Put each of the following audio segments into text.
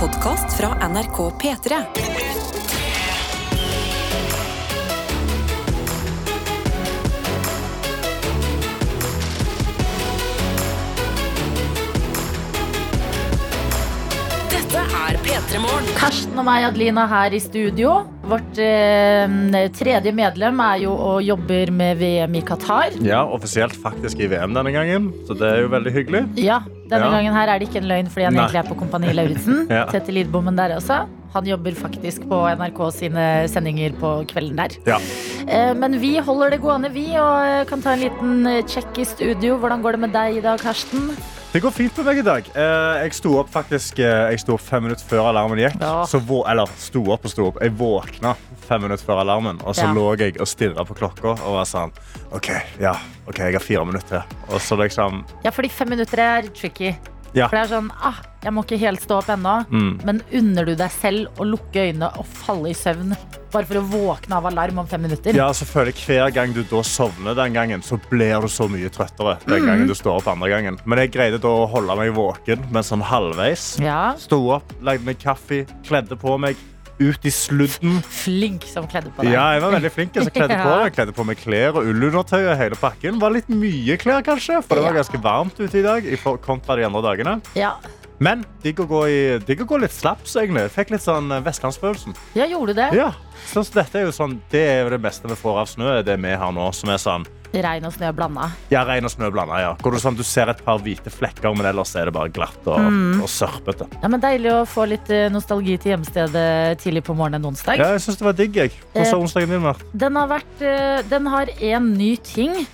podkast fra NRK P3. Dette er P3 Morgen. Karsten og meg, Adelina, her i studio. Vårt eh, tredje medlem er jo og jobber med VM i Qatar. Ja, offisielt faktisk i VM denne gangen, så det er jo veldig hyggelig. Ja, Denne Ja. gangen her er det ikke en løgn fordi han Nei. egentlig er på Kompani Lauritzen. Ja. Tette Lidbommen der også. Han jobber faktisk på NRK sine sendinger på kvelden der. Ja. Eh, Men vi holder det gående, vi, og eh, kan ta en liten eh, sjekk i studio. Hvordan går det med deg i dag, Karsten? Det går fint med meg i dag. Eh, Jeg sto opp faktisk eh, sto opp fem minutter før alarmen gikk. Ja. Så vå eller sto opp og sto opp. Jeg våkna fem minutter før alarmen, og så Ja. lå jeg og stirra på klokka og var sånn OK, ja, ok, jeg har fire minutter. Og så liksom Ja, fordi fem minutter er tricky. Ja. For det er sånn, ah, jeg må ikke helt stå opp ennå. Mm. Men unner du deg selv å lukke øynene og falle i søvn bare for å våkne av alarm om fem minutter? Ja, så føler jeg Hver gang du da sovner, den gangen, så blir du så mye trøttere. Mm. den gangen du står opp andre gangen. Men jeg greide da å holde meg våken, men sånn halvveis. Ja, Sto opp, lagde meg kaffe, kledde på meg, ut i sludden. Flink som kledde på deg. Ja, jeg var veldig flink. Jeg kledde, på, jeg kledde på meg klær og ullundertøy og hele pakken. Var litt mye klær, kanskje, for det var ganske varmt ute i dag. i kontra de andre dagene. Ja. Men digg å gå, gå litt slaps, egentlig. Fikk litt sånn eh, vestlandsfølelsen. ja, gjorde det? Ja. Så så dette er jo sånn, det er jo det beste vi får av snø, det vi har nå, som er sånn Regn og snø blanda. ja, regn og snø blanda. Ja. Hvor du, sånn, du ser et par hvite flekker, men ellers er det bare glatt og, Mm. og sørpete. Ja, men Deilig å få litt eh, nostalgi til hjemstedet tidlig på morgenen en onsdag. Ja, jeg syns det var digg. jeg. Hvordan Eh, har onsdagen din vært? Den har vært Den har en ny ting.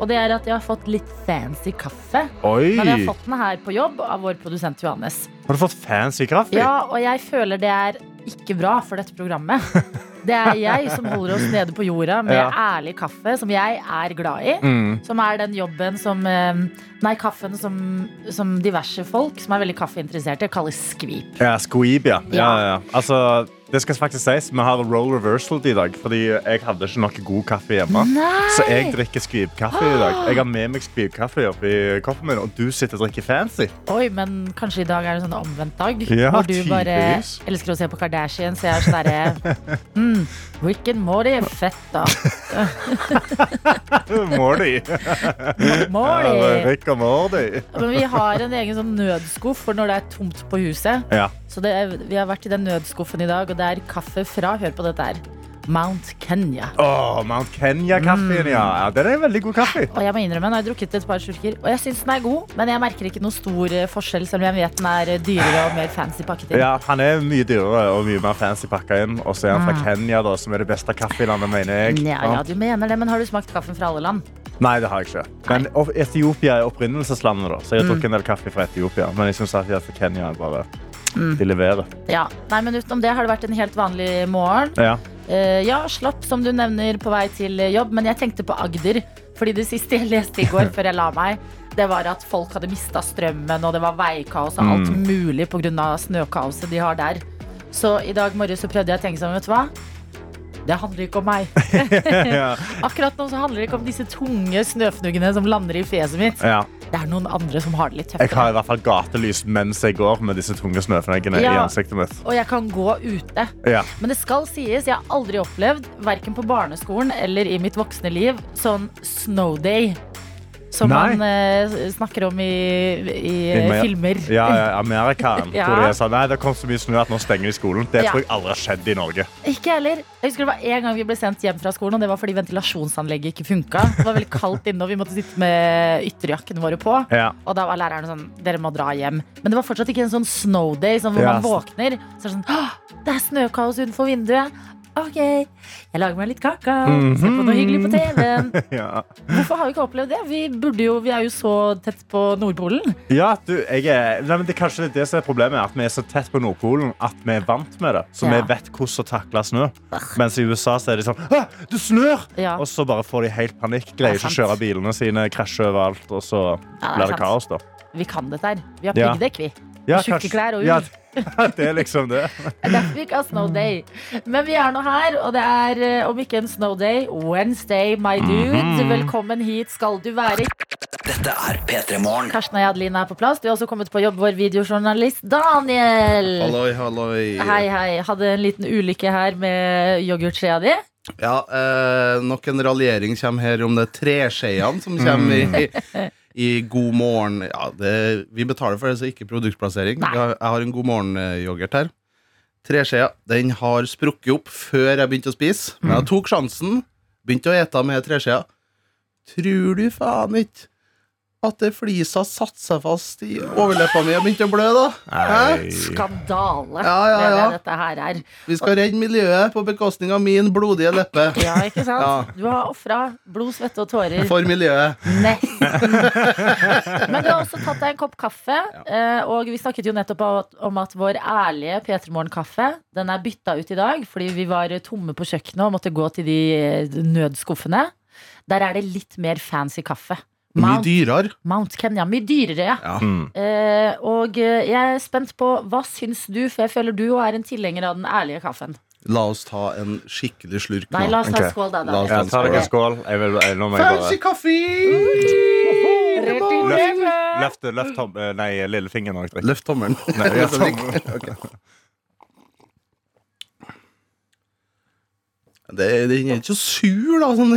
Og det er at jeg har fått litt fancy kaffe. Oi! Men jeg har fått den her på jobb av vår produsent Johannes. Har du fått fancy kaffe? Ja, og jeg føler det er ikke bra for dette programmet. Det er jeg som holder oss nede på jorda med Ja. ærlig kaffe, som jeg er glad i. Mm. Som er den jobben som eh, Nei, kaffen som, som diverse folk som er veldig kaffeinteresserte, kaller skvip. Ja, ja. Ja. ja, ja. Altså, det skal faktisk sies, Vi har role reversal i dag, fordi jeg hadde ikke noe god kaffe hjemme. Nei! Så jeg drikker skvibkaffe i dag. Jeg har med meg skvibkaffe oppi koppen min, og du sitter og drikker fancy. Oi, men kanskje i dag er det sånn omvendt dag. Ja, hvor du bare elsker å se på Kardashian, så jeg er sånn derre mm, Rick and Morty er fett, da. Morty. Morty. Rick and Morty. Men vi har en egen sånn nødskuff for når det er tomt på huset. Ja. Så det er, vi har vært i den nødskuffen i dag, og det er kaffe fra Hør på dette her. Mount Kenya. Oh, Mount Kenya-kaffen, ja. ja. Den er en veldig god kaffe. Og jeg må innrømme, nå har jeg drukket et par slurker, og jeg syns den er god, men jeg merker ikke noe stor eh, forskjell, selv om jeg vet den er eh, dyrere og mer fancy pakket inn. Ja, Han er mye dyrere og mye mer fancy pakka inn. Og så er han fra Mm. Kenya, da, som er det beste kaffelandet, mener jeg. Ja, ja, du mener det, men har du smakt kaffen fra alle land? Nei, det har jeg ikke. Men Etiopia er opprinnelseslandet, da. Så jeg har Mm. drukket en del kaffe fra Etiopia. Men jeg syns at Kenya er bare Mm. De leverer. Ja. Nei, men utenom det har det vært en helt vanlig morgen. Ja. Eh, ja, slapp som du nevner på vei til jobb, men jeg tenkte på Agder. Fordi det siste jeg leste i går før jeg la meg, det var at folk hadde mista strømmen, og det var veikaos og alt Mm. mulig pga. snøkaoset de har der. Så i dag morges så prøvde jeg å tenke sånn, vet du hva? Det handler ikke om meg. Akkurat nå så handler det ikke om disse tunge snøfnuggene som lander i fjeset mitt. ja. Det er noen andre som har det litt Jeg har i hvert fall gatelys mens jeg går med disse tunge snøfneggene i ansiktet mitt. Og jeg kan gå ute. Ja. Men det skal sies, jeg har aldri opplevd, verken på barneskolen eller i mitt voksne liv, sånn snow day. Som Nei. man uh, snakker om i, i I filmer. Ja, ja, Amerikaen. Ja. Er sånn, Nei, det kom så mye snø at nå stenger de skolen. Det Ja. tror jeg aldri har skjedd i Norge. Ikke heller. Jeg husker det var en gang vi ble sendt hjem fra skolen, og det var fordi ventilasjonsanlegget ikke funka. Det var veldig kaldt inne, og vi måtte sitte med ytterjakkene våre på. Ja. Og da var læreren sånn Dere må dra hjem. Men det var fortsatt ikke en sånn snow day sånn hvor man våkner. Så er det sånn det er snøkaos utenfor vinduet. OK. Jeg lager meg litt kakao. Ser på noe hyggelig på TV-en. Ja. Hvorfor har vi ikke opplevd det? Vi, jo, vi er jo så tett på Nordpolen. Ja, du, er, nei, men det er kanskje det som er problemet, at vi er så tett på Nordpolen at vi er vant med det. Så Ja. vi vet hvordan å takle snø. Mens i USA så er de sånn Du snør! Ja. Og så bare får de helt panikk. Greier er ikke å kjøre bilene sine, krasjer overalt, og så blir det kaos, da. Vi kan dette her. Vi har piggdekk, vi. Ja, Tjukke klær og ull. Ja, det er liksom det. Det er Derfor vi ikke har snow day. Men vi er nå her, og det er eh, om ikke en snow day, Wednesday, my dude. Mhm. Velkommen hit skal du være. Dette er P3 Morgen. Karsten og Adeline er på plass. Du har også kommet på jobb, vår videojournalist Daniel. Halloi, halloi. Hei, hei. Hadde en liten ulykke her med yoghurtskjea di. Ja, eh, nok en raljering kommer her om det treskjeene som kommer i, i God morgen. Ja, det, vi betaler for det, så ikke produktplassering. Jeg har, jeg har en God morgen-yoghurt her. Treskjea den har sprukket opp før jeg begynte å spise. Men jeg tok sjansen, begynte å ete med treskjea. Tror du faen ikke at det flisa satte seg fast i overleppa mi og begynte å blø, da? Hæ? Nei. Skandale. Ja, ja, Det er det dette her er. Vi skal redde miljøet på bekostning av min blodige leppe. Ja, ikke sant? Ja. Du har ofra blod, svette og tårer. For miljøet. Nesten. Men du har også tatt deg en kopp kaffe. eh, Og vi snakket jo nettopp om at- vår ærlige P3 Morgen-kaffe Den er bytta ut i dag fordi vi var tomme på kjøkkenet og måtte gå til de eh, nødskuffene. Der er det litt mer fancy kaffe. Mye Mount, dyrere. Mount Kenya. Mye dyrere, ja. Ja. Mm. Eh, og eh, jeg er spent på hva syns du, for jeg føler du er en tilhenger av den ærlige kaffen. La oss ta en skikkelig slurk Nei, la oss ta Ok. skål, da. Da. Ja, ta dere en skål. Jeg vil, jeg, nå må jeg Fancy bare kaffe! Løft, løft, løft tom, eh, nei, lillefingeren jeg. Løft tommelen. Nei, løft tommelen. vi- Det, den er ikke så sur, da. Sånn,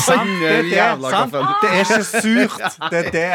Sant, det er det, jævla sant? Det er ikke surt. Det er det.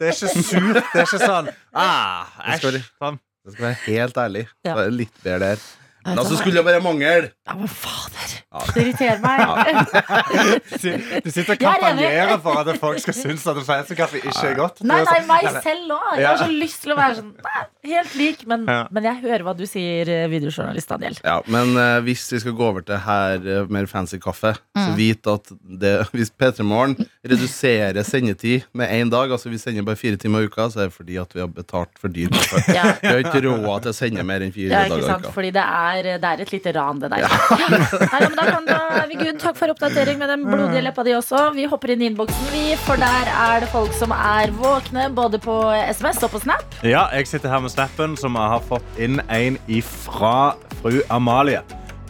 Det er ikke surt. Det er ikke sånn ah, Det skal Æsj. Sånn. Skal være helt ærlig. Ja. Det er litt bedre der. Men altså skulle det bare mangle. Ja, men fader. Det irriterer meg. Du sitter og er kampanjerer for at folk skal synes at fancy kaffe ikke er godt. Nei, nei, sånn- meg selv òg. Jeg har så lyst til å være sånn nei, helt lik. Men, men jeg hører hva du sier, eh, videojournalist Daniel. Ja, men uh, hvis vi skal gå over til her uh, mer fancy kaffe, Mm. så vit at det, hvis P3 Morgen reduserer sendetid med én dag, altså vi sender bare fire timer i uka, så er det fordi at vi har betalt for dyr kaffe. Ja. Vi har ikke råd til å sende mer enn fire Ja, dager i uka. Fordi det er, det er et lite ran, det der. Ja. Nei, men da, kan, da er vi good. Takk for oppdatering med den blodige leppa di også. Vi hopper inn i innboksen, vi, for der er det folk som er våkne, både på SMS og på Snap. Ja, jeg sitter her med snappen som jeg har fått inn en ifra fru Amalie.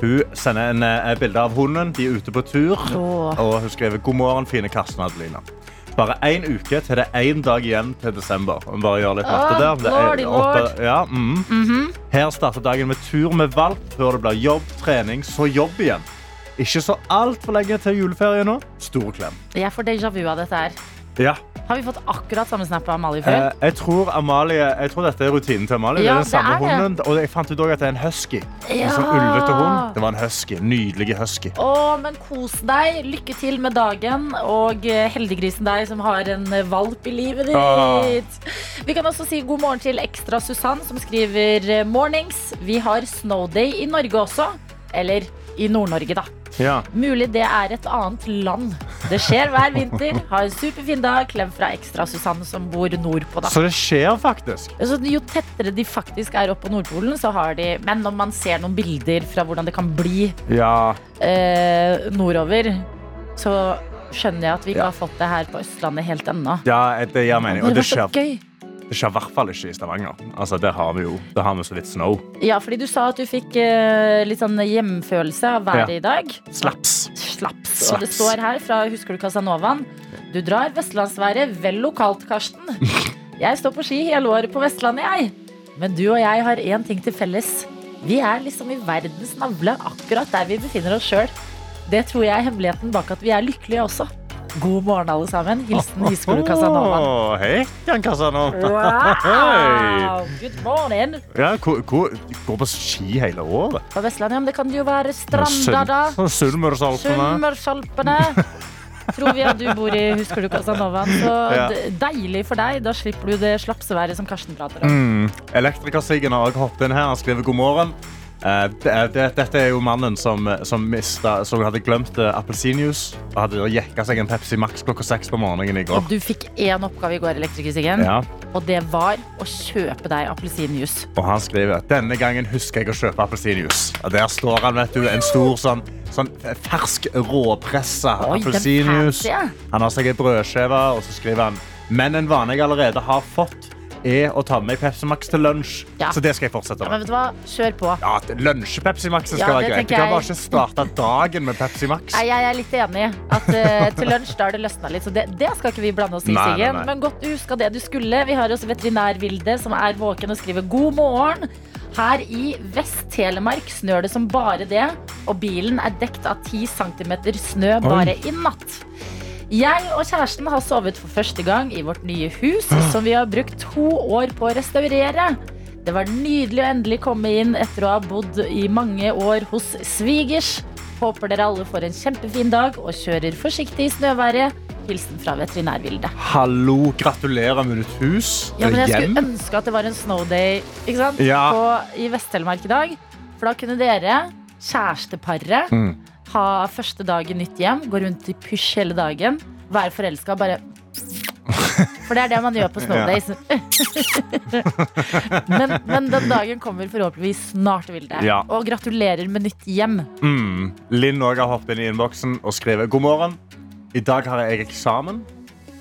Hun sender en eh, bilde av hunden. De er ute på tur. Åh. Og hun skriver God morgen, fine Karsten og Adelina. Bare én uke til det er én dag igjen til desember. Bare gjør litt matte der. Det er åtte- ja, mm. Her starter dagen med tur med valp før det blir jobb, trening, så jobb igjen. Ikke så altfor lenge til juleferie nå. Stor klem. Jeg får déjà vu av dette her. Ja. Har vi fått akkurat samme snap av Amalie før? Eh, jeg, tror Amalie, jeg tror dette er rutinen til Amalie. Ja, det er den samme det er det. hunden. Og jeg fant ut òg at det er en husky. Ja. En sånn ulvete hund. Det var en husky. Nydelig husky. Å, men kos deg. Lykke til med dagen. Og eh, heldiggrisen deg som har en eh, valp i livet ditt. Ah. Vi kan også si god morgen til Ekstra Susann, som skriver eh, mornings. Vi har snowday i Norge også. Eller i Nord-Norge, da. Ja. Mulig det er et annet land. Det skjer hver vinter. Ha en superfin dag. Klem fra Ekstra-Susanne som bor nordpå, da. Så det skjer faktisk. Så jo tettere de faktisk er oppe på Nordpolen, så har de Men når man ser noen bilder fra hvordan det kan bli Ja. eh, nordover, så skjønner jeg at vi ikke Ja. har fått det her på Østlandet helt ennå. ja, det gir mening. Og Det skjer. Det skjer i hvert fall ikke i Stavanger. Altså, der har vi jo det har vi så litt snow. Ja, fordi du sa at du fikk uh, litt sånn hjemfølelse av været Ja. i dag. Slaps. Slaps. Og det står her fra Husker du Casanovaen? Du drar vestlandsværet vel lokalt, Karsten. Jeg står på ski hele året på Vestlandet, jeg. Men du og jeg har én ting til felles. Vi er liksom i verdens navle, akkurat der vi befinner oss sjøl. Det tror jeg er hemmeligheten bak at vi er lykkelige også. God morgen, alle sammen. Hilsen Husker du Casanovaen. Hei, Jan Casanova. Wow! Good morning. Ja, går på ski hele året. På Vestlandet, ja, men det kan jo være Stranda, da. Sunnmørsalpene. Tror vi at du bor i Husker du Casanovaen. Så Ja. deilig for deg. Da slipper du det slapseværet som Karsten prater om. Mm. Elektrikersiggen har også hoppet inn her. Han skriver god morgen. Eh, det, det, dette er jo mannen som, som, mista, som hadde glemt appelsinjuice og hadde jekka seg en Pepsi Max klokka seks på morgenen i går. Du fikk én oppgave i går, Elektrikersiggen, Ja, og det var å kjøpe deg appelsinjuice. og han skriver denne gangen husker jeg å kjøpe appelsinjuice. Og der står han, vet du, en stor sånn, sånn fersk råpressa appelsinjuice. Han har seg ei brødskive, og så skriver han men en vane jeg allerede har fått. Er å ta med meg Pepsi Max til lunsj. Ja. Så det skal jeg fortsette Ja, men med. vet du hva? Kjør på. Ja, Lunsj-Pepsi Max skal Ja, være greit. Du kan bare ikke starte dagen med Pepsi Max. Nei, jeg er litt enig. At uh, til lunsj da har det løsna litt. Så det, det skal ikke vi blande oss i, Siggen. Men godt du huska det du skulle. Vi har også veterinær-Vilde som er våken og skriver god morgen. Her i Vest-Telemark snør det som bare det, og bilen er dekt av 10 cm snø bare i natt. Jeg og kjæresten har sovet for første gang i vårt nye hus, som vi har brukt to år på å restaurere. Det var nydelig å endelig komme inn etter å ha bodd i mange år hos svigers. Håper dere alle får en kjempefin dag og kjører forsiktig i snøværet. Hilsen fra Veterinærvilde. Hallo, gratulerer med ditt hus. Ja, men jeg Hjem. skulle ønske at det var en snowday ikke sant? Ja. På, i Vest-Telemark i dag. For da kunne dere, kjæresteparet, Mm. Ha første dag i nytt hjem, gå rundt i pysj hele dagen, være forelska, bare For det er det man gjør på snowdays. men, men den dagen kommer forhåpentligvis snart, Vilde. Ja. Og gratulerer med nytt hjem. Mm. Linn òg har hoppet inn i innboksen og skrevet God morgen. I dag har jeg eksamen.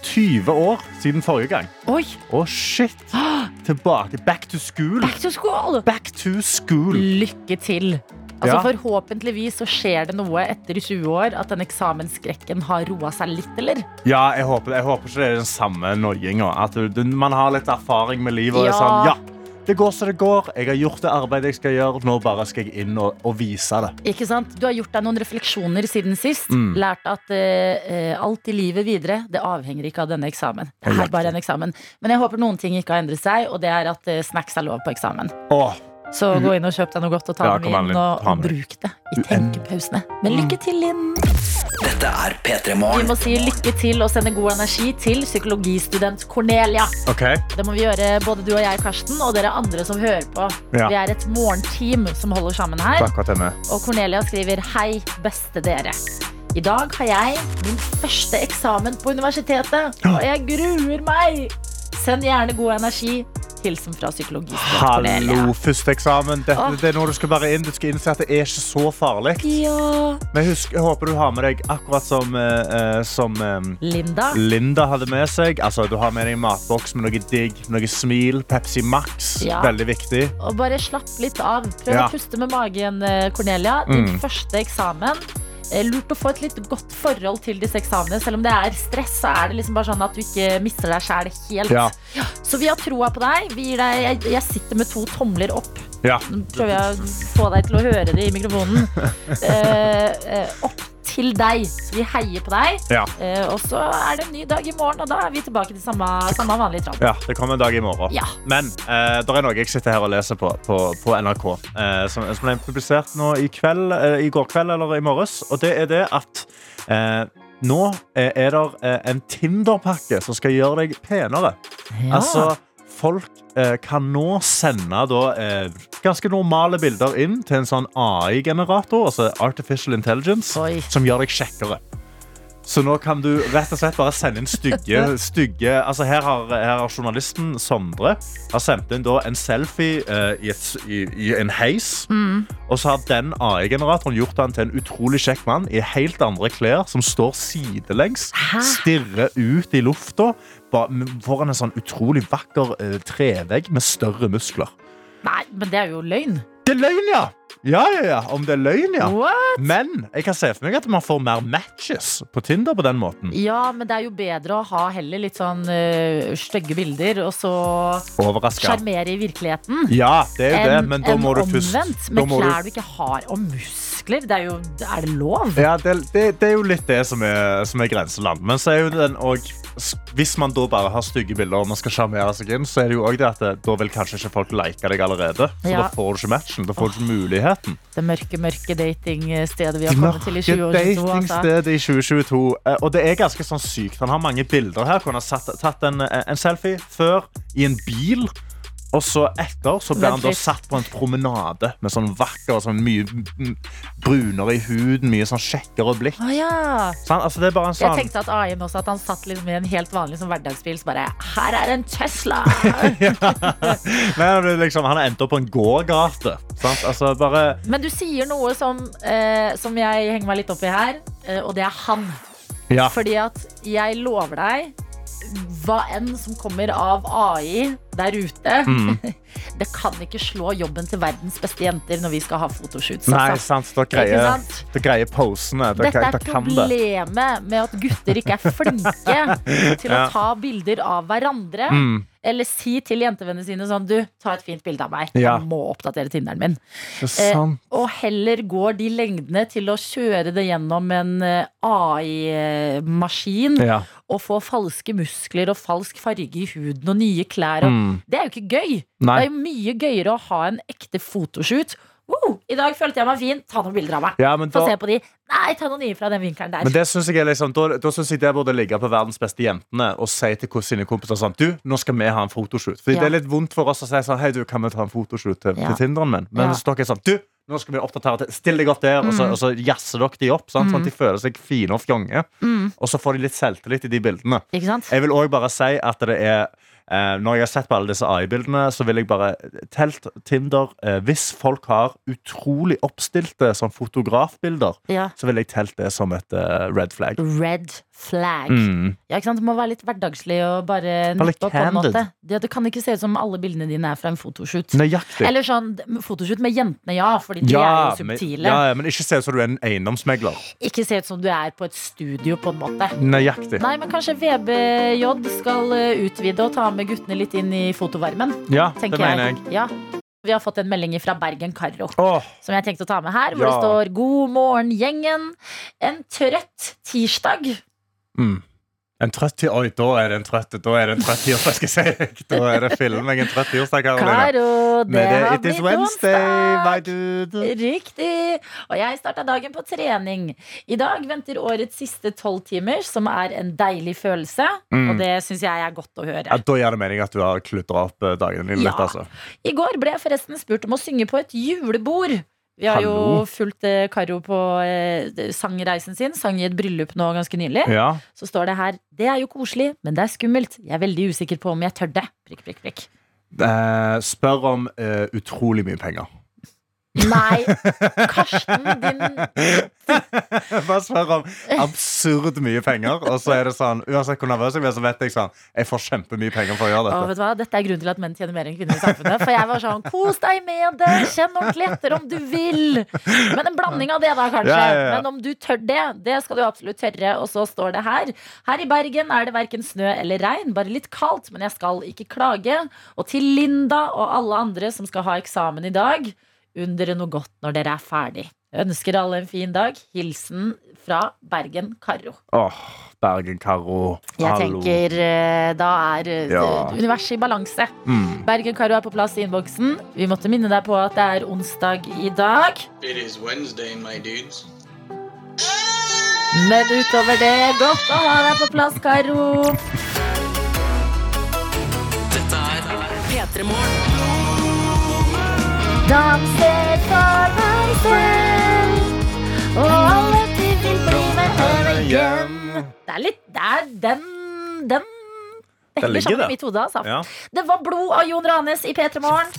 20 år siden forrige gang. Oi! Å, shit. Tilbake. Back to school. Back to school! Back to school. Lykke til. Altså Ja. Forhåpentligvis så skjer det noe etter 20 år, at den eksamensskrekken har roa seg litt, eller? Ja, jeg håper, jeg håper ikke det er den samme noiinga. At du, man har litt erfaring med livet. Og er sånn, ja, det går som det går. Jeg har gjort det arbeidet jeg skal gjøre. Nå bare skal jeg inn og, og vise det. Ikke sant? Du har gjort deg noen refleksjoner siden sist. Mm. Lært at eh, alt i livet videre Det avhenger ikke av denne eksamen. Det er bare en eksamen Men jeg håper noen ting ikke har endret seg, og det er at uh, snacks er lov på eksamen. Åh, Så gå inn og kjøp deg noe godt og ta Ja, dem inn, og, og bruk det i tenkepausene. Men lykke til, Linn! Dette er P3 Vi må si lykke til og sende god energi til psykologistudent Cornelia. Okay. Det må vi gjøre, både du og jeg, Karsten, og dere andre som hører på. Ja. Vi er et morgenteam som holder sammen her. Er med. Og Cornelia skriver Hei, beste dere. I dag har jeg min første eksamen på universitetet, og jeg gruer meg. Send gjerne god energi. Hilsen fra psykologistudent Hallo, første eksamen. Dette, Åh. det er noe du skal bare inn. Du skal innse at det er ikke så farlig. Ja. Men husk, jeg håper du har med deg akkurat som, eh, eh, som eh, Linda. Linda hadde med seg. Altså, du har med deg en matboks med noe digg, noe smil, Pepsi Max. Ja. Veldig viktig. Og bare slapp litt av. Prøv Ja. å puste med magen, eh, Cornelia. Din Mm. første eksamen. Lurt å få et litt godt forhold til disse eksamene. Selv om det er stress, så er det liksom bare sånn at du ikke mister deg sjæl helt. Ja. Så vi har troa på deg. Deg jeg, jeg sitter med to tomler opp. Ja. Nå prøver jeg å få deg til å høre det i mikrofonen. Eh, eh, opp til deg. Så vi heier på deg. Ja. Eh, og så er det en ny dag i morgen, og da er vi tilbake til samme, samme vanlige trapp. ja, det kommer en dag i morgen. Ja. Men eh, det er noe jeg sitter her og leser på på, på NRK, eh, som, som ble publisert nå i, kveld, eh, i går kveld eller i morges. Og det er det at eh, nå er det eh, en Tinder-pakke som skal gjøre deg penere. Ja. Altså, folk eh, kan nå sende da, eh, ganske normale bilder inn til en sånn AI-generator, altså Artificial Intelligence, Oi. som gjør deg kjekkere. Så nå kan du rett og slett bare sende inn stygge, stygge altså her, har, her har journalisten Sondre har sendt inn en selfie uh, i, et, i, i en heis. Og så har den AI-generatoren gjort han til en utrolig kjekk mann i helt andre klær, som står sidelengs, Hæ? stirrer ut i lufta foran en sånn utrolig vakker uh, trevegg med større muskler. Nei, men det er jo løgn. Det er løgn, ja! Ja, ja, ja. Om det er løgn, ja. What? Men jeg kan se for meg at man får mer matches på Tinder på den måten. Ja, men det er jo bedre å ha heller litt sånn uh, stygge bilder, og så sjarmere i virkeligheten. Ja, det er jo det, enn men da må du først omvendt, med klær du- du ikke har, og muskler. Det er jo Er det lov? Ja, det, det, det er jo litt det som er, som er grenseland. Men så er jo den og, hvis man da bare har stygge bilder og man skal sjarmere seg inn, så er det jo også det at det, da vil kanskje ikke folk like deg allerede. Så Ja. da får du ikke matchen. Da får du ikke muligheten. Det mørke, mørke datingstedet vi har kommet til i 2022. Altså. datingstedet i 2022. Eh, Og det er ganske sånn sykt. Han har mange bilder her. Hvor han har tatt en, eh, en selfie før i en bil. Og så etter så ble han da satt på en promenade med sånn vakker, sånn mye brunere i huden, mye sånn kjekkere blikk. Ah, ja. Sånn, altså det er bare en Jeg sånn tenkte at AI-en også at han satt liksom i en helt vanlig sånn hverdagsbil, så bare Her er en Tesla! Det er liksom, Han har endt opp på en gågate. Sant? Altså bare Men du sier noe som, eh, som jeg henger meg litt opp i her, eh, og det er han. Ja. Fordi at jeg lover deg, hva enn som kommer av AI der ute. Mm. Det kan ikke slå jobben til verdens beste jenter når vi skal ha fotoshoots. Nei, altså. sant. Da greier, da greier posene. Da, Dette er da problemet med at gutter ikke er flinke til å ta bilder av hverandre. Mm, Eller si til jentevennene sine sånn Du, ta et fint bilde av meg. Ja. Jeg må oppdatere Tinderen min. er. Og heller går de lengdene til å kjøre det gjennom en eh, AI-maskin Ja. og få falske muskler og falsk farge i huden og nye klær. Og Mm. Det er jo ikke gøy. Nei. Det er jo mye gøyere å ha en ekte fotoshoot. Wow, I dag følte jeg meg fin. Ta noen bilder av meg. Ja, Få se på de. Nei, ta noen nye fra den vinkelen der. Men det synes jeg er liksom, da, da synes jeg det burde ligge på verdens beste jentene og si til sine kompiser sånn Du, nå skal vi ha en fotoshoot. Fordi Ja. det er litt vondt for oss å si sånn Hei, du, kan vi ta en fotoshoot til, Ja. til Tinderen min? Men Ja. hvis dere er sånn Du, nå skal vi oppdatere til Still deg godt der, og, så, Mm. og så jazzer dere de opp. Sant? Sånn at de føler seg fine og fjonge. Mm, Og så får de litt selvtillit i de bildene. ikke sant? Jeg vil òg bare si at det er eh, Når jeg har sett på alle disse AI-bildene, så vil jeg bare telt Tinder eh, Hvis folk har utrolig oppstilte sånn fotografbilder, Ja. så vil jeg telt det som et eh, red flag. Red flag. Mm. Ja, ikke sant? Det må være litt hverdagslig og bare nippe på en måte. Det, det kan ikke se ut som alle bildene dine er fra en fotoshoot. Nøyaktig. Eller sånn fotoshoot med jentene, ja, fordi de Ja, er jo subtile. Men, ja, men ikke se ut som du er en eiendomsmegler. Ikke se ut som du er på et studio, på en måte. Nøyaktig. Nei, men kanskje VBJ skal eh, utvide og ta med guttene litt inn i fotovarmen. Ja, det mener jeg. Ja. Vi har fått en melding fra Bergen Karro Åh, som jeg tenkte å ta med her. Hvor Ja. det står 'God morgen, gjengen'. En trøtt tirsdag. mm. En trøtt Oi, da er det en trøtt Da er det en trøtt tirsdag, skal jeg si. Da er det film en trøtt tirsdag, Karoline. Karo, det har it blitt onsdag. my dude. Riktig. Og jeg starta dagen på trening. I dag venter årets siste tolv timer, som er en deilig følelse. Mm. Og det syns jeg er godt å høre. Ja, da gir det mening at du har klutra opp eh, dagen din litt, Ja. altså. I går ble jeg forresten spurt om å synge på et julebord. Vi har Hallo. jo fulgt eh, Karo på eh, sangreisen sin. Sang i et bryllup nå ganske nylig. Ja. Så står det her Det er jo koselig, men det er skummelt. Jeg er veldig usikker på om jeg tør det. Prikk, prikk, prikk. Eh, spør om eh, utrolig mye penger. Nei, Karsten, din Bare spør om absurd mye penger. Og så er det sånn Uansett hvor nervøs jeg blir, så vet jeg sånn Jeg får kjempemye penger for å gjøre Å, dette. vet du hva? Dette er grunnen til at menn tjener mer enn kvinner i samfunnet. For jeg var sånn, kos deg med det, kjenn ordentlig etter om du vil. Men en blanding av det, da, kanskje. Ja, ja, ja. Men om du tør det, det skal du absolutt tørre. Og så står det her. Her i Bergen er det verken snø eller regn, bare litt kaldt, men jeg skal ikke klage. Og til Linda og alle andre som skal ha eksamen i dag, unn dere noe godt når dere er ferdig. Jeg ønsker alle en fin dag. Hilsen fra Bergen Karro. Åh, Bergen-Karo. Jeg Hallo. tenker eh, da er eh, Ja. universet i balanse. Mm. Bergen-Karo er på plass i innboksen. Vi måtte minne deg på at det er onsdag i dag. It is Wednesday, my dudes. Men utover det, godt å ha deg på plass, Karo. Dette er P3 Morgen. Danser for meg selv, og alle du vil bli med henne hjem. Det er litt Det er den Den Det henger sammen i mitt hode, altså. Ja. Det var blod av Jon Ranes i P3 Morgen.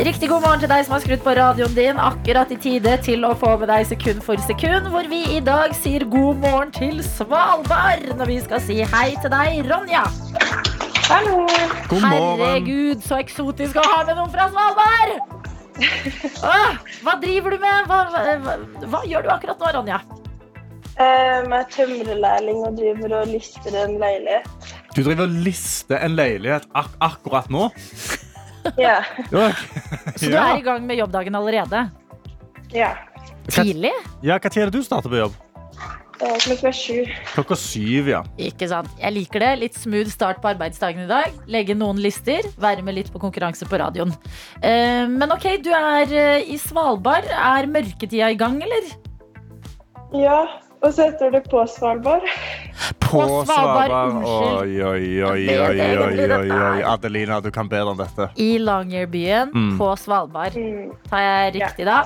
Riktig god morgen til deg som har skrudd på radioen din akkurat i tide til å få med deg sekund for sekund, hvor vi i dag sier god morgen til Svalbard når vi skal si hei til deg, Ronja. God morgen. Herregud, så eksotisk å ha med noen fra Svalbard! Ah, hva driver du med? Hva, hva, hva gjør du akkurat nå, Ronja? Um, jeg er tømrerlærling og driver og lister en leilighet. Du driver og lister en leilighet ak akkurat nå? Ja. Okay. Så du er i gang med jobbdagen allerede? ja. Tidlig? Ja, Hva tid er det du starter på jobb? Klokka syv, ja. Ikke sant. Jeg liker det. Litt smooth start på arbeidsdagen i dag. Legge noen lister. Være med litt på konkurranse på radioen. Eh, men ok, du er eh, i Svalbard. Er mørketida i gang, eller? Ja, og så heter det på Svalbard. På Svalbard, unnskyld. Oi, oi, oi, oi, oi, oi, oi. Adelina, du kan bedre enn dette. I Longyearbyen Mm. på Svalbard. Mm, Tar jeg riktig da?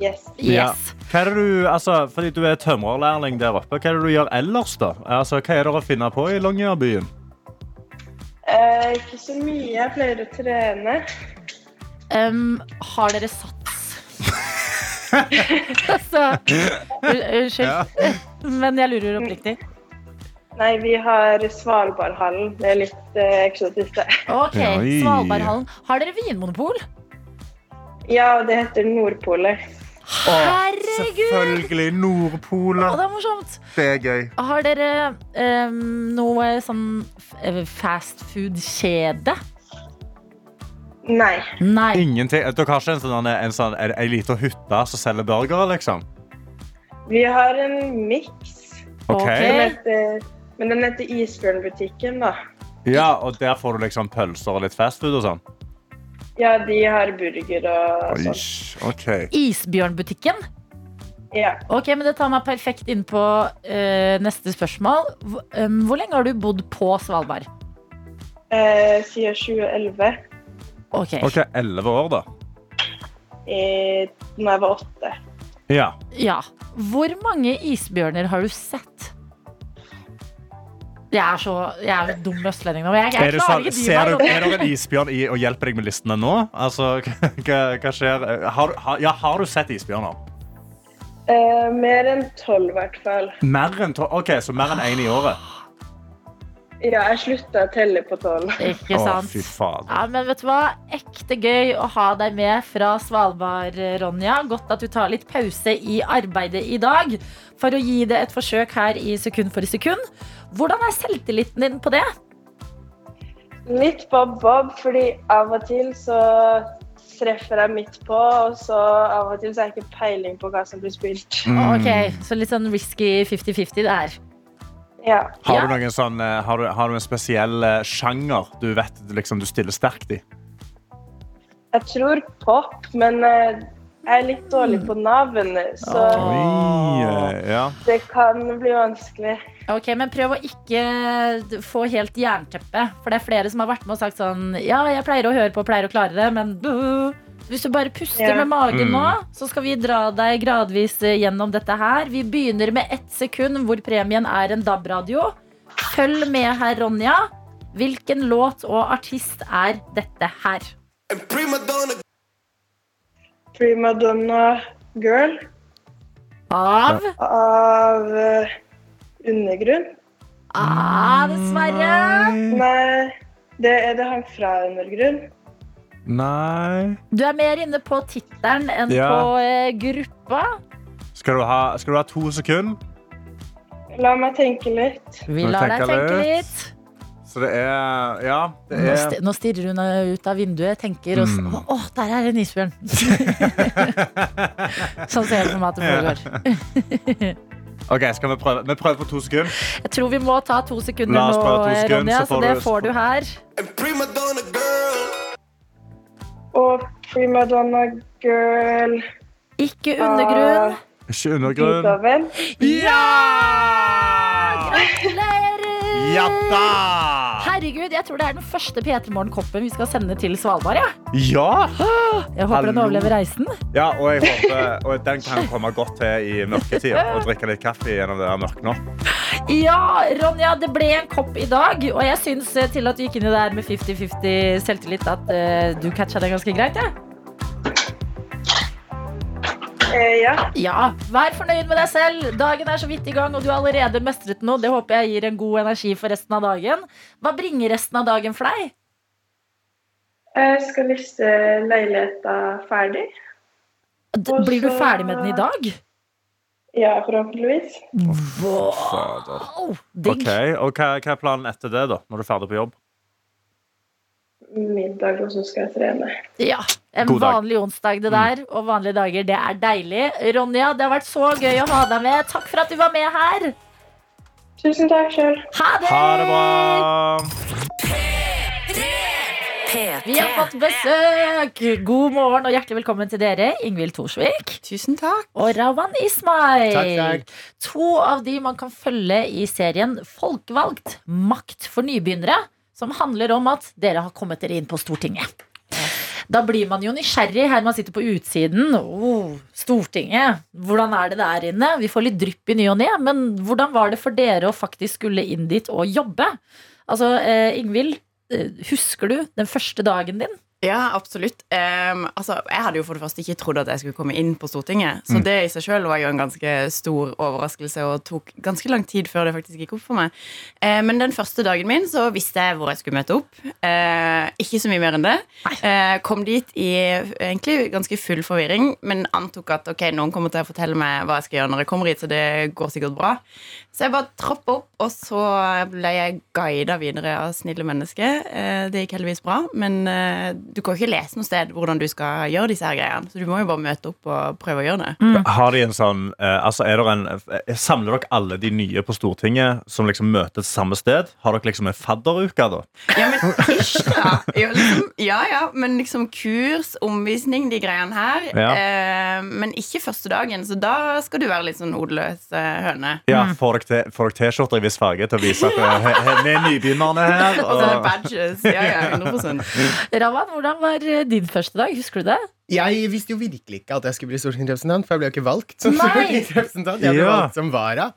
yes. Yes. Hva er det du, altså, fordi du er tømrerlærling der oppe, hva er det du gjør ellers, da? Altså, hva er det å finne på i Longyearbyen? Eh, ikke så mye. Jeg pleier å trene. Um, har dere sats? altså, Unnskyld, Unnskyld, men jeg lurer oppriktig. Nei, vi har Svalbardhallen. Det er litt eh, eksotisk, det. Ok, Svalbardhallen. Har dere vinmonopol? Ja, det heter Nordpolet. Herregud! Selvfølgelig. Å, det er morsomt. Det er gøy. Har dere um, noe sånn f- fastfood-kjede? Nei. Nei. Ingenting. Dere har ikke en sånn, en sånn en, en liten hytte som selger burgere, liksom? Vi har en miks. Okay. Ok. Men den heter Isbjørnbutikken, da. Ja, og der får du liksom pølser og litt fastfood og sånn? Ja, de har burger og sånn. Okay. Isbjørnbutikken? Ja. Ok, men Det tar meg perfekt inn på uh, neste spørsmål. Hvor, um, hvor lenge har du bodd på Svalbard? Uh, siden 2011. Ok, Ok, Elleve år, da. Eh, når jeg var åtte. Ja. ja Hvor mange isbjørner har du sett? Jeg er så, jeg er så dum østlending nå. men Jeg, jeg Er, du klarer sånn, ikke ser du, er det en isbjørn i og hjelper deg med listene nå? Altså, hva, hva skjer? Har, du- har, ja, har du sett isbjørner? Eh, mer enn tolv, i hvert fall. Mer enn tolv? Ok, så mer enn én i året? Ja, jeg slutta å telle på tolv. Ikke Å, sant? fy faen Ja, men vet du hva? Ekte gøy å ha deg med fra Svalbard, Ronja. Godt at du tar litt pause i arbeidet i dag for å gi det et forsøk her i Sekund for sekund. Hvordan er selvtilliten din på det? Litt bob-bob, fordi av og til så treffer jeg midt på, og så av og til så har jeg ikke peiling på hva som blir spilt. Mm. Ok, Så litt sånn risky 50-50 det er. Ja. Har, du noen sånn, eh, har, du, har du en spesiell eh, sjanger du vet liksom, du stiller sterkt i? Jeg tror pop, men eh, jeg er litt dårlig på navn, så Oi, ja. det kan bli vanskelig. Ok, Men prøv å ikke få helt jernteppe. For det er flere som har vært med og sagt sånn Ja, jeg pleier å høre på, pleier å klare det, men buh. Hvis du bare puster Ja. med magen Mm. nå, så skal vi dra deg gradvis eh, gjennom dette her. Vi begynner med ett sekund hvor premien er en DAB-radio. Følg med her, Ronja. Hvilken låt og artist er dette her? Prima Donna Girl Av av uh, Undergrunn. Ah, dessverre. Nei, det er det han fra Undergrunn. Nei Du er mer inne på tittelen enn Ja. på eh, gruppa. skal du, ha, skal du ha to sekunder? La meg tenke litt. Vi lar deg tenke tenke litt. litt. Så det er Ja, det Nå, er sti- nå stirrer hun eh, ut av vinduet, tenker og s- Mm. Å, der er en isbjørn! sånn ser jeg for meg at det foregår. OK, skal vi prøve? Vi prøver på to sekunder. Jeg tror vi må ta to sekunder La oss nå, prøve to eh, sekunder, Ronja, så så får det du- får du her. Prima Donna Girl Ikke undergrunn. Uh, Ikke undergrunn. Beethoven. Ja! Gratulerer! Ja da! Herregud, jeg tror det er den første P3 Morgen-koppen vi skal sende til Svalbard. Ja. Ja! Jeg håper den overlever reisen. ja og, jeg håper, og den kan komme godt til i mørketida. Og drikke litt kaffe gjennom det der mørket nå. Ja, Ronja, det ble en kopp i dag. Og jeg syns eh, til at du gikk inn i det her med 50-50 selvtillit, at uh, du catcha det ganske greit. Ja. Eh, ja. ja, vær fornøyd med deg selv. Dagen er så vidt i gang, og du har allerede mestret noe. Det håper jeg gir en god energi for resten av dagen. Hva bringer resten av dagen for deg? Jeg skal liste leiligheta ferdig. Blir du ferdig med den i dag? Ja, forhåpentligvis. Wow, digg. Ok, og hva, hva er planen etter det, da? Når du er ferdig på jobb? Middag, og så skal jeg trene. Ja, En God dag. vanlig onsdag, det der. Og vanlige dager, det er deilig. Ronja, det har vært så gøy å ha deg med. Takk for at du var med her. Tusen takk sjøl. Ha det! Ha det bra! Vi har fått besøk! God morgen og hjertelig velkommen til dere, Ingvild Thorsvik Tusen takk. og Rawan Ismail. Takk, takk. To av de man kan følge i serien Folkevalgt makt for nybegynnere, som handler om at dere har kommet dere inn på Stortinget. Da blir man jo nysgjerrig her man sitter på utsiden. Oh, Stortinget, hvordan er det der inne? Vi får litt drypp i ny og ne, men hvordan var det for dere å faktisk skulle inn dit og jobbe? Altså, eh, Ingvild, husker du den første dagen din? Ja, absolutt. Um, altså, jeg hadde jo for det første ikke trodd at jeg skulle komme inn på Stortinget. Mm. Så det i seg sjøl var jo en ganske stor overraskelse og tok ganske lang tid før det faktisk gikk opp for meg. Eh, men den første dagen min så visste jeg hvor jeg skulle møte opp. Uh, ikke så mye mer enn det. Uh, kom dit i egentlig ganske full forvirring, men antok at ok, noen kommer til å fortelle meg hva jeg skal gjøre når jeg kommer hit, så det går sikkert bra. Så jeg bare troppa opp, og så ble jeg guida videre av snille mennesker. Eh, det gikk heldigvis bra, men du kan jo ikke lese noe sted hvordan du skal gjøre disse her greiene. Så du må jo bare møte opp og prøve å gjøre det. Har de en sånn eh, altså er det en, eh, Samler dere alle de nye på Stortinget som liksom møtes samme sted? Har dere liksom en fadderuke, da? Ja, men ish, da. Ja, liksom, ja, ja, men liksom kurs, omvisning, de greiene her. Ja. Eh, men ikke første dagen, så da skal du være litt sånn hodeløs eh, høne. Ja, Får dere te- får dere T-skjorter i viss farge til å vise at eh, vi er nybegynnerne her? Og så er det badges. Ja, ja, 100 Ravan, hvordan var eh, din første dag? Husker du det? Jeg visste jo virkelig ikke at jeg skulle bli stortingsrepresentant, for jeg ble jo ikke valgt som stortingsrepresentant. Jeg ble Ja. valgt som vara.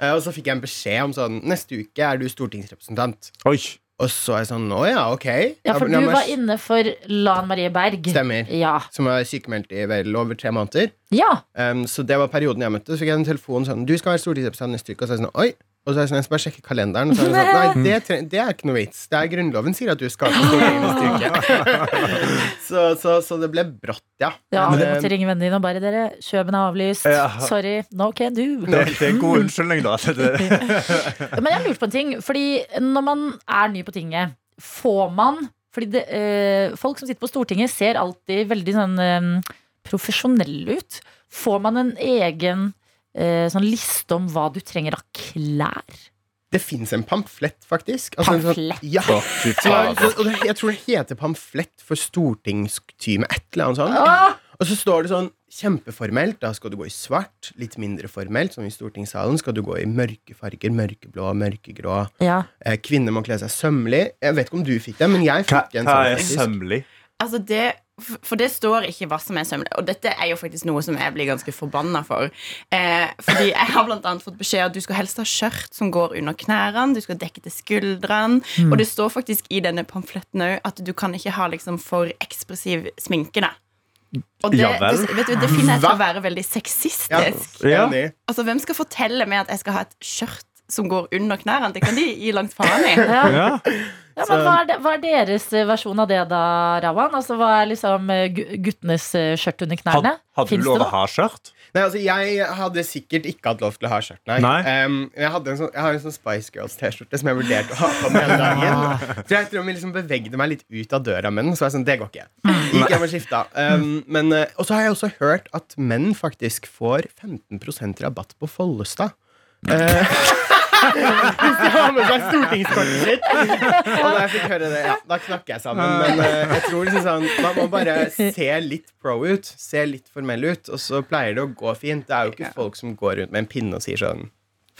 Eh, Og så fikk jeg en beskjed om sånn Neste uke er du stortingsrepresentant. oi. Og så er jeg sånn Å ja, ok. Ja, for du var inne for Lan Marie Berg. Stemmer. Ja. Som var sykemeldt i vel over tre måneder. ja. Um, så det var perioden jeg møtte. Så fikk jeg en telefon sånn Du skal være stortingsrepresentant neste uke. Og så er jeg sånn Oi. Og så er jeg sånn, jeg skal bare sjekke kalenderen. Og så er det sånn, Nei, det, det er ikke noe vits. Det er Grunnloven sier at du skal på Stortinget neste uke. så, så, så det ble brått, ja. ja du eh, måtte ringe vennene dine og bare dere, Kjøben er avlyst. Ja. Sorry, no can do. Det, det er god unnskyldning, da. Men jeg lurte på en ting. Fordi når man er ny på tinget, får man fordi det, øh, Folk som sitter på Stortinget, ser alltid veldig sånn øh, profesjonelle ut. Får man en egen eh, sånn liste om hva du trenger av klær? Det fins en pamflett, faktisk. Altså, Pamflett? Sånn, ja. Jeg tror det heter pamflett for stortingstyme, et eller annet sånt. Ah! Og så står det sånn kjempeformelt. Da skal du gå i svart. Litt mindre formelt, som i stortingssalen. Skal du gå i mørke farger. Mørkeblå, mørkegrå. Ja. Eh, kvinner må kle seg sømmelig. Jeg vet ikke om du fikk det, men jeg Hva, fikk en hva sånn. er sømmelig? Altså det, for det står ikke hva som er sømmelig. Og dette er jo faktisk noe som jeg blir ganske forbanna for. Eh, fordi jeg har blant annet fått beskjed at du skal helst ha skjørt som går under knærne. Du skal dekke til skuldrene. Og det står faktisk i denne pamfletten òg at du kan ikke ha liksom for ekspressiv sminke. da og det, Ja vel. det, vet du, det finner jeg til å være veldig Ja, sexistisk. Ja. Altså, Hvem skal fortelle meg at jeg skal ha et skjørt som går under knærne? Det kan de gi langt faen i. Ja. Ja. Ja, men hva er, det, hva er deres eh, versjon av det, da, Rawan? Altså, hva er liksom eh, guttenes eh, skjørt under Had, knærne? hadde Finns du lov å ha skjørt? Nei, altså, jeg hadde sikkert ikke hatt lov til å ha skjørt, nei. Nei. Um, jeg, hadde en sånn, jeg har en sånn Spice Girls-T-skjorte som jeg vurderte å ha på meg hele dagen. Så jeg tror jeg liksom bevegde meg litt ut av døra med den. Så var jeg sånn, det går ikke. Gikk hjem og skifta. Um, men, og så har jeg også hørt at menn faktisk får 15% rabatt på Follestad. Eh, Hvis de har med seg stortingskortet sitt. Og da jeg fikk høre det, ja, da knakk jeg sammen. Men uh, jeg tror liksom sånn man må bare se litt pro ut. Se litt formell ut, og så pleier det å gå fint. Det er jo ikke folk som går rundt med en pinne og sier sånn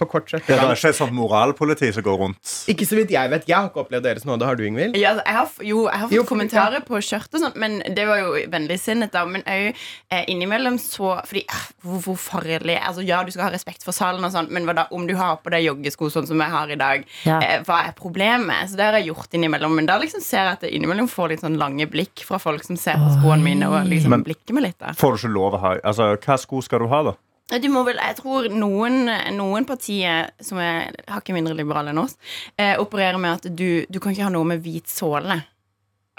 For kort skjørt. Det er ikke et sånt moralpoliti som går rundt. Ikke så vidt jeg vet. Jeg har ikke opplevd deres nåde. Har du, Ingvild? Ja, jeg har, jo, jeg har fått Jo, kommentarer på skjørt og sånt, men det var jo vennligsinnet, da. Men òg eh, innimellom så Fordi ah, hvor, hvor farlig Altså, ja, du skal ha respekt for salen og sånn, men hva da om du har på deg joggesko sånn som jeg har i dag? Ja. Eh, hva er problemet? Så det har jeg gjort innimellom. Men da liksom ser jeg at jeg innimellom får litt sånn lange blikk fra folk som ser på skoene mine og liksom Men- blikker meg litt. da Får du ikke lov å ha Altså, Hva sko skal du ha, da? Du må vel, jeg tror noen, noen partier som er hakket mindre liberale enn oss, eh, opererer med at du, du kan ikke ha noe med hvit såle.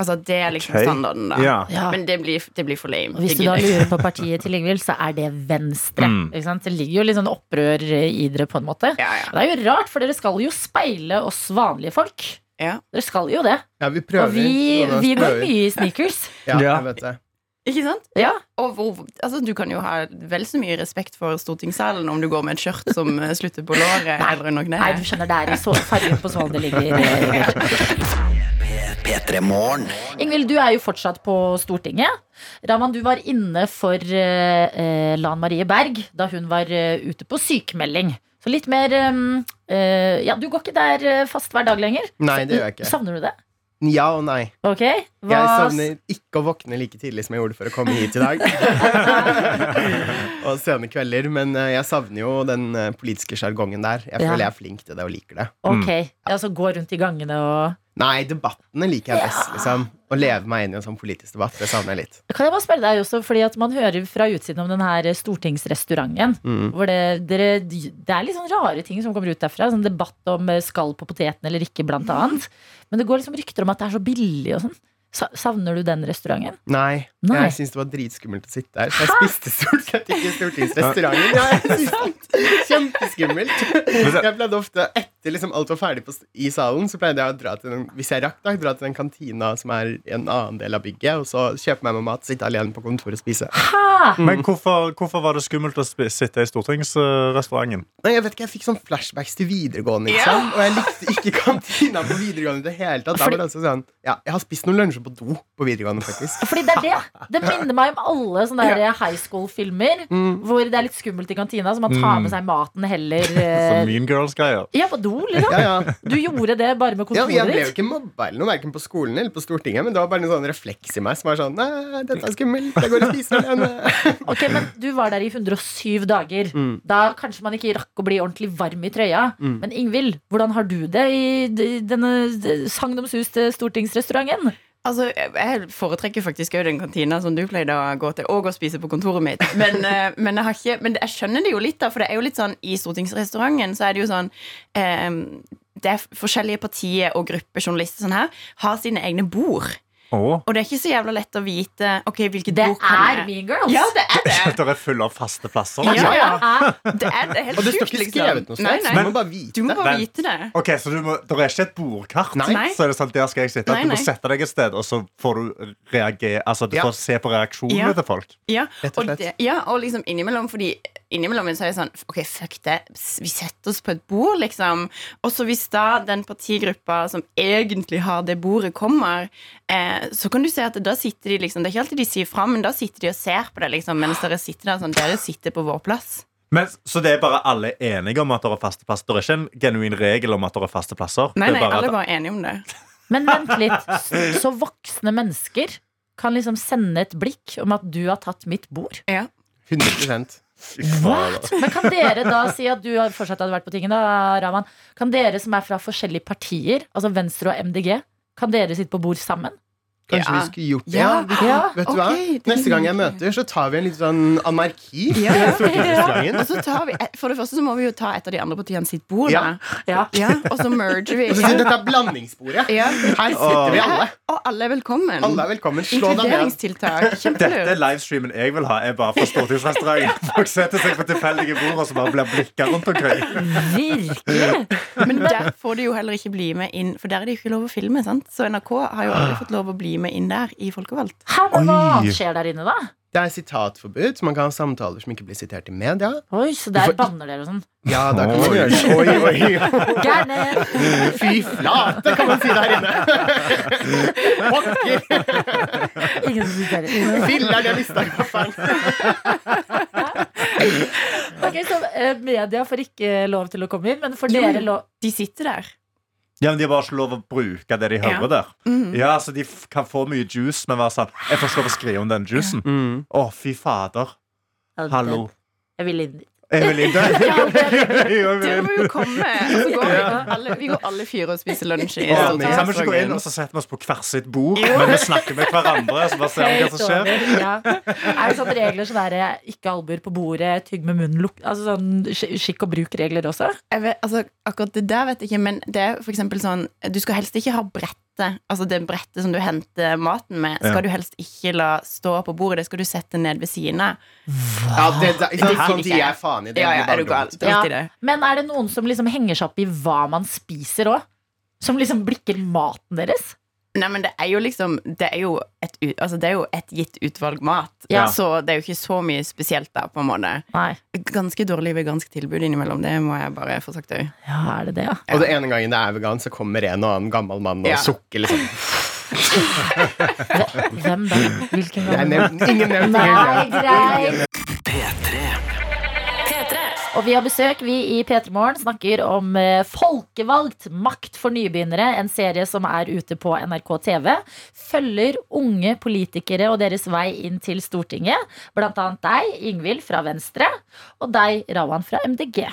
Altså Det er liksom okay. standarden, da. Ja. Ja. Men det blir, det blir for lame. Og hvis du da lurer på partiet til Ingvild, så er det Venstre. Mm. Ikke sant? Det ligger jo litt sånn opprør i dere, på en måte. Ja, ja. Det er jo rart, for dere skal jo speile oss vanlige folk. Ja. Dere skal jo det. Ja, vi prøver. Og vi, vi går mye i sneakers. Ja, Ja. jeg vet det. Ikke sant? Ja. Og hvor, altså, du kan jo ha vel så mye respekt for stortingssalen om du går med et skjørt som eh, slutter på låret eller under Nei, du skjønner, det er en så, farge på sånn det ligger. eh, Ingvild. P3 Morgen. Ingvild, du er jo fortsatt på Stortinget. Raman, du var inne for eh, eh, Lan Marie Berg da hun var eh, ute på sykemelding. Så litt mer eh, eh, Ja, du går ikke der eh, fast hver dag lenger? Nei, det gjør jeg ikke. Savner du det? Ja og nei. Okay, Hva, Jeg savner ikke å våkne like tidlig som jeg gjorde for å komme hit i dag. og sene kvelder. Men eh, jeg savner jo den eh, politiske sjargongen der. Jeg Ja. føler jeg er flink til det og liker det. Ok, altså gå rundt i gangene og Nei, debattene liker jeg best. liksom Å leve meg inn i en sånn politisk debatt, det savner jeg litt. Kan jeg bare spørre deg også, fordi at man hører fra utsiden om den her stortingsrestauranten. Mm. Hvor det, dere, det er litt sånn rare ting som kommer ut derfra. Sånn debatt om eh, skall på poteten eller ikke, blant annet. Men det går liksom rykter om at det er så billig og sånn. Savner du den restauranten? Nei, Nei. jeg syns det var dritskummelt å sitte der. Så jeg spiste stort sett ikke i stortingsrestauranten. Ja, Kjempeskummelt. Jeg pleide ofte, etter liksom alt var ferdig på, i salen, så pleide jeg å dra til den, hvis jeg rakk, da, dra til den kantina som er i en annen del av bygget, og så kjøpe meg med mat, sitte alene på kontoret og spise. Mm. Men hvorfor, hvorfor var det skummelt å sitte i stortingsrestauranten? Nei, jeg vet ikke, jeg fikk sånn flashbacks til videregående, ikke sant? og jeg likte ikke kantina på videregående i det hele tatt. Da var det altså sånn, ja, jeg har spist noen lunsjer på do på videregående, faktisk. Fordi det er det. Det minner meg om alle sånne der high school-filmer Mm. hvor det er litt skummelt i kantina, så man tar med seg maten heller Som eh, Mean Girls-greier. Ja, på do, liksom. Ja, ja. Du gjorde det bare med Ja, kontoret jeg ble jo ikke mobba eller noe, verken på skolen eller på Stortinget, men det var bare en sånn refleks i meg som var sånn Nei, dette er skummelt. Jeg går og spiser alene. Ok, men Du var der i 107 dager. Mm. Da kanskje man ikke rakk å bli ordentlig varm i trøya. Men Ingvild, hvordan har du det i denne sagnomsuste stortingsrestauranten? Altså, Jeg foretrekker faktisk òg den kantina som du pleide å gå til, og å spise på kontoret mitt. Men, eh, men, jeg, har ikke, men jeg skjønner det jo litt, da, for det er jo litt sånn i stortingsrestauranten så er det jo sånn eh, Det er forskjellige partier og grupper journalister sånn her har sine egne bord. Åh. Og det er ikke så jævla lett å vite Ok, hvilket Det bok kan er Mean Girls! Ja, det er det! Det er fulle av faste plasser. Ja, liksom. ja. Det er, det er helt Og det står ikke liksom. skrevet noe Nei, sted, så du må bare vite Du må bare vite det. Ok, Så du må, det er ikke et bordkart? Nei. Så er det sånn, der skal jeg sitte Nei, Du må sette deg et sted, og så får du reagere Altså du Ja. får se på reaksjonene Ja. til folk. Ja, og, det, ja, og liksom innimellom Fordi innimellom så er det sånn Ok, fuck det, vi setter oss på et bord, liksom. Og så hvis da den partigruppa som egentlig har det bordet, kommer, eh, så kan du se at da sitter de liksom Det er ikke alltid de sier fra, men da sitter de og ser på det, liksom, mens dere sitter der sånn Dere sitter på vår plass. Men, så det er bare alle enige om at det er faste plasser? Det er ikke en genuin regel om at det er faste plasser? Nei, nei, er bare alle er bare enige om det. Men vent litt. Så voksne mennesker kan liksom sende et blikk om at du har tatt mitt bord? Ja. 100 Altså. Men kan dere da si at du fortsatt hadde vært på tinget, da, Raman? Kan dere som er fra forskjellige partier, altså Venstre og MDG, kan dere sitte på bord sammen? Kanskje Ja. vi skulle gjort det? Ja. vi, Ja, vet du hva? det Neste gang jeg møter, så tar vi en litt sånn anarki. Ja. Og så tar vi For det første så må vi jo ta et av de andre partiene sitt bord, Ja. Ja. Ja, og så merger vi. Og så sier dette er blandingsbordet. Ja. Her sitter vi alle. Og alle er velkommen. Alle er velkommen. Slå deg. Inkluderingstiltak. Dette er livestreamen jeg vil ha. er bare fra stortingsrestauranten. Folk setter seg på tilfeldige bord og så bare blir blikka rundt omkring. Virkelig! Men der får de jo heller ikke bli med inn, for der er det jo ikke lov å filme. sant? Så NRK har jo aldri fått lov å bli med inn der i Folkevalgt. Hæ, men hva Oi. skjer der inne, da? Det er sitatforbud, så man kan ha samtaler som ikke blir sitert i media. Oi, så der banner dere og sånn. Ja, da kan man gjøre det. Oi, oi, oi. Fy flate, kan man si der inne. Pokker! Ingen som sitter der. Filler'n, jeg mista kaffen. Ok, så eh, Media får ikke lov til å komme inn, men får dere lov De sitter der. Ja, men De har bare ikke lov å bruke det de hører Ja. der. Mhm. Ja, så De f kan få mye juice, men være sånn Jeg får ikke lov å skrive om den juicen. Mm. oh, fy fader. Hallo. Jeg vil inn der. Ja, vil må jo komme. Og så går vi, alle, vi går alle fire og spiser lunsj i Å, Kan vi ikke gå inn og så setter vi oss på hvert sitt bord, men vi snakker med hverandre? Så bare ser vi hva som skjer. ja. Er det sånn regler som er ikke albuer på bordet, tygg med munnen, luk Altså sånn skikk og bruk-regler også? Jeg vet, altså, akkurat det der vet jeg ikke, men det er for eksempel sånn Du skal helst ikke ha brettet. Altså det brettet som du henter maten med, skal Ja. du helst ikke la stå på bordet. Det skal du sette ned ved siden av. Ja, det, det? Det Sånn de er faen i. Det Ja, ja, er du gal? Ja. Men er det noen som liksom henger seg opp i hva man spiser òg? Som liksom blikker maten deres? Nei, men det er jo liksom Det er jo et, altså, det er jo et gitt utvalg mat. Ja. Så det er jo ikke så mye spesielt der, på en måte. Nei. Ganske dårlig vegansk tilbud innimellom. Det må jeg bare få sagt òg. Ja, er det det, ja? Og det ene gangen det er vegan, så kommer en og annen gammel mann og Ja. sukker. liksom Hvem da? Hvilken gang? ingen nevnt. Nei, greit. P3. Og vi har besøk. Vi i P3 Morgen snakker om eh, Folkevalgt makt for nybegynnere. En serie som er ute på NRK TV. Følger unge politikere og deres vei inn til Stortinget. Blant annet deg, Ingvild fra Venstre, og deg, Rawan fra MDG.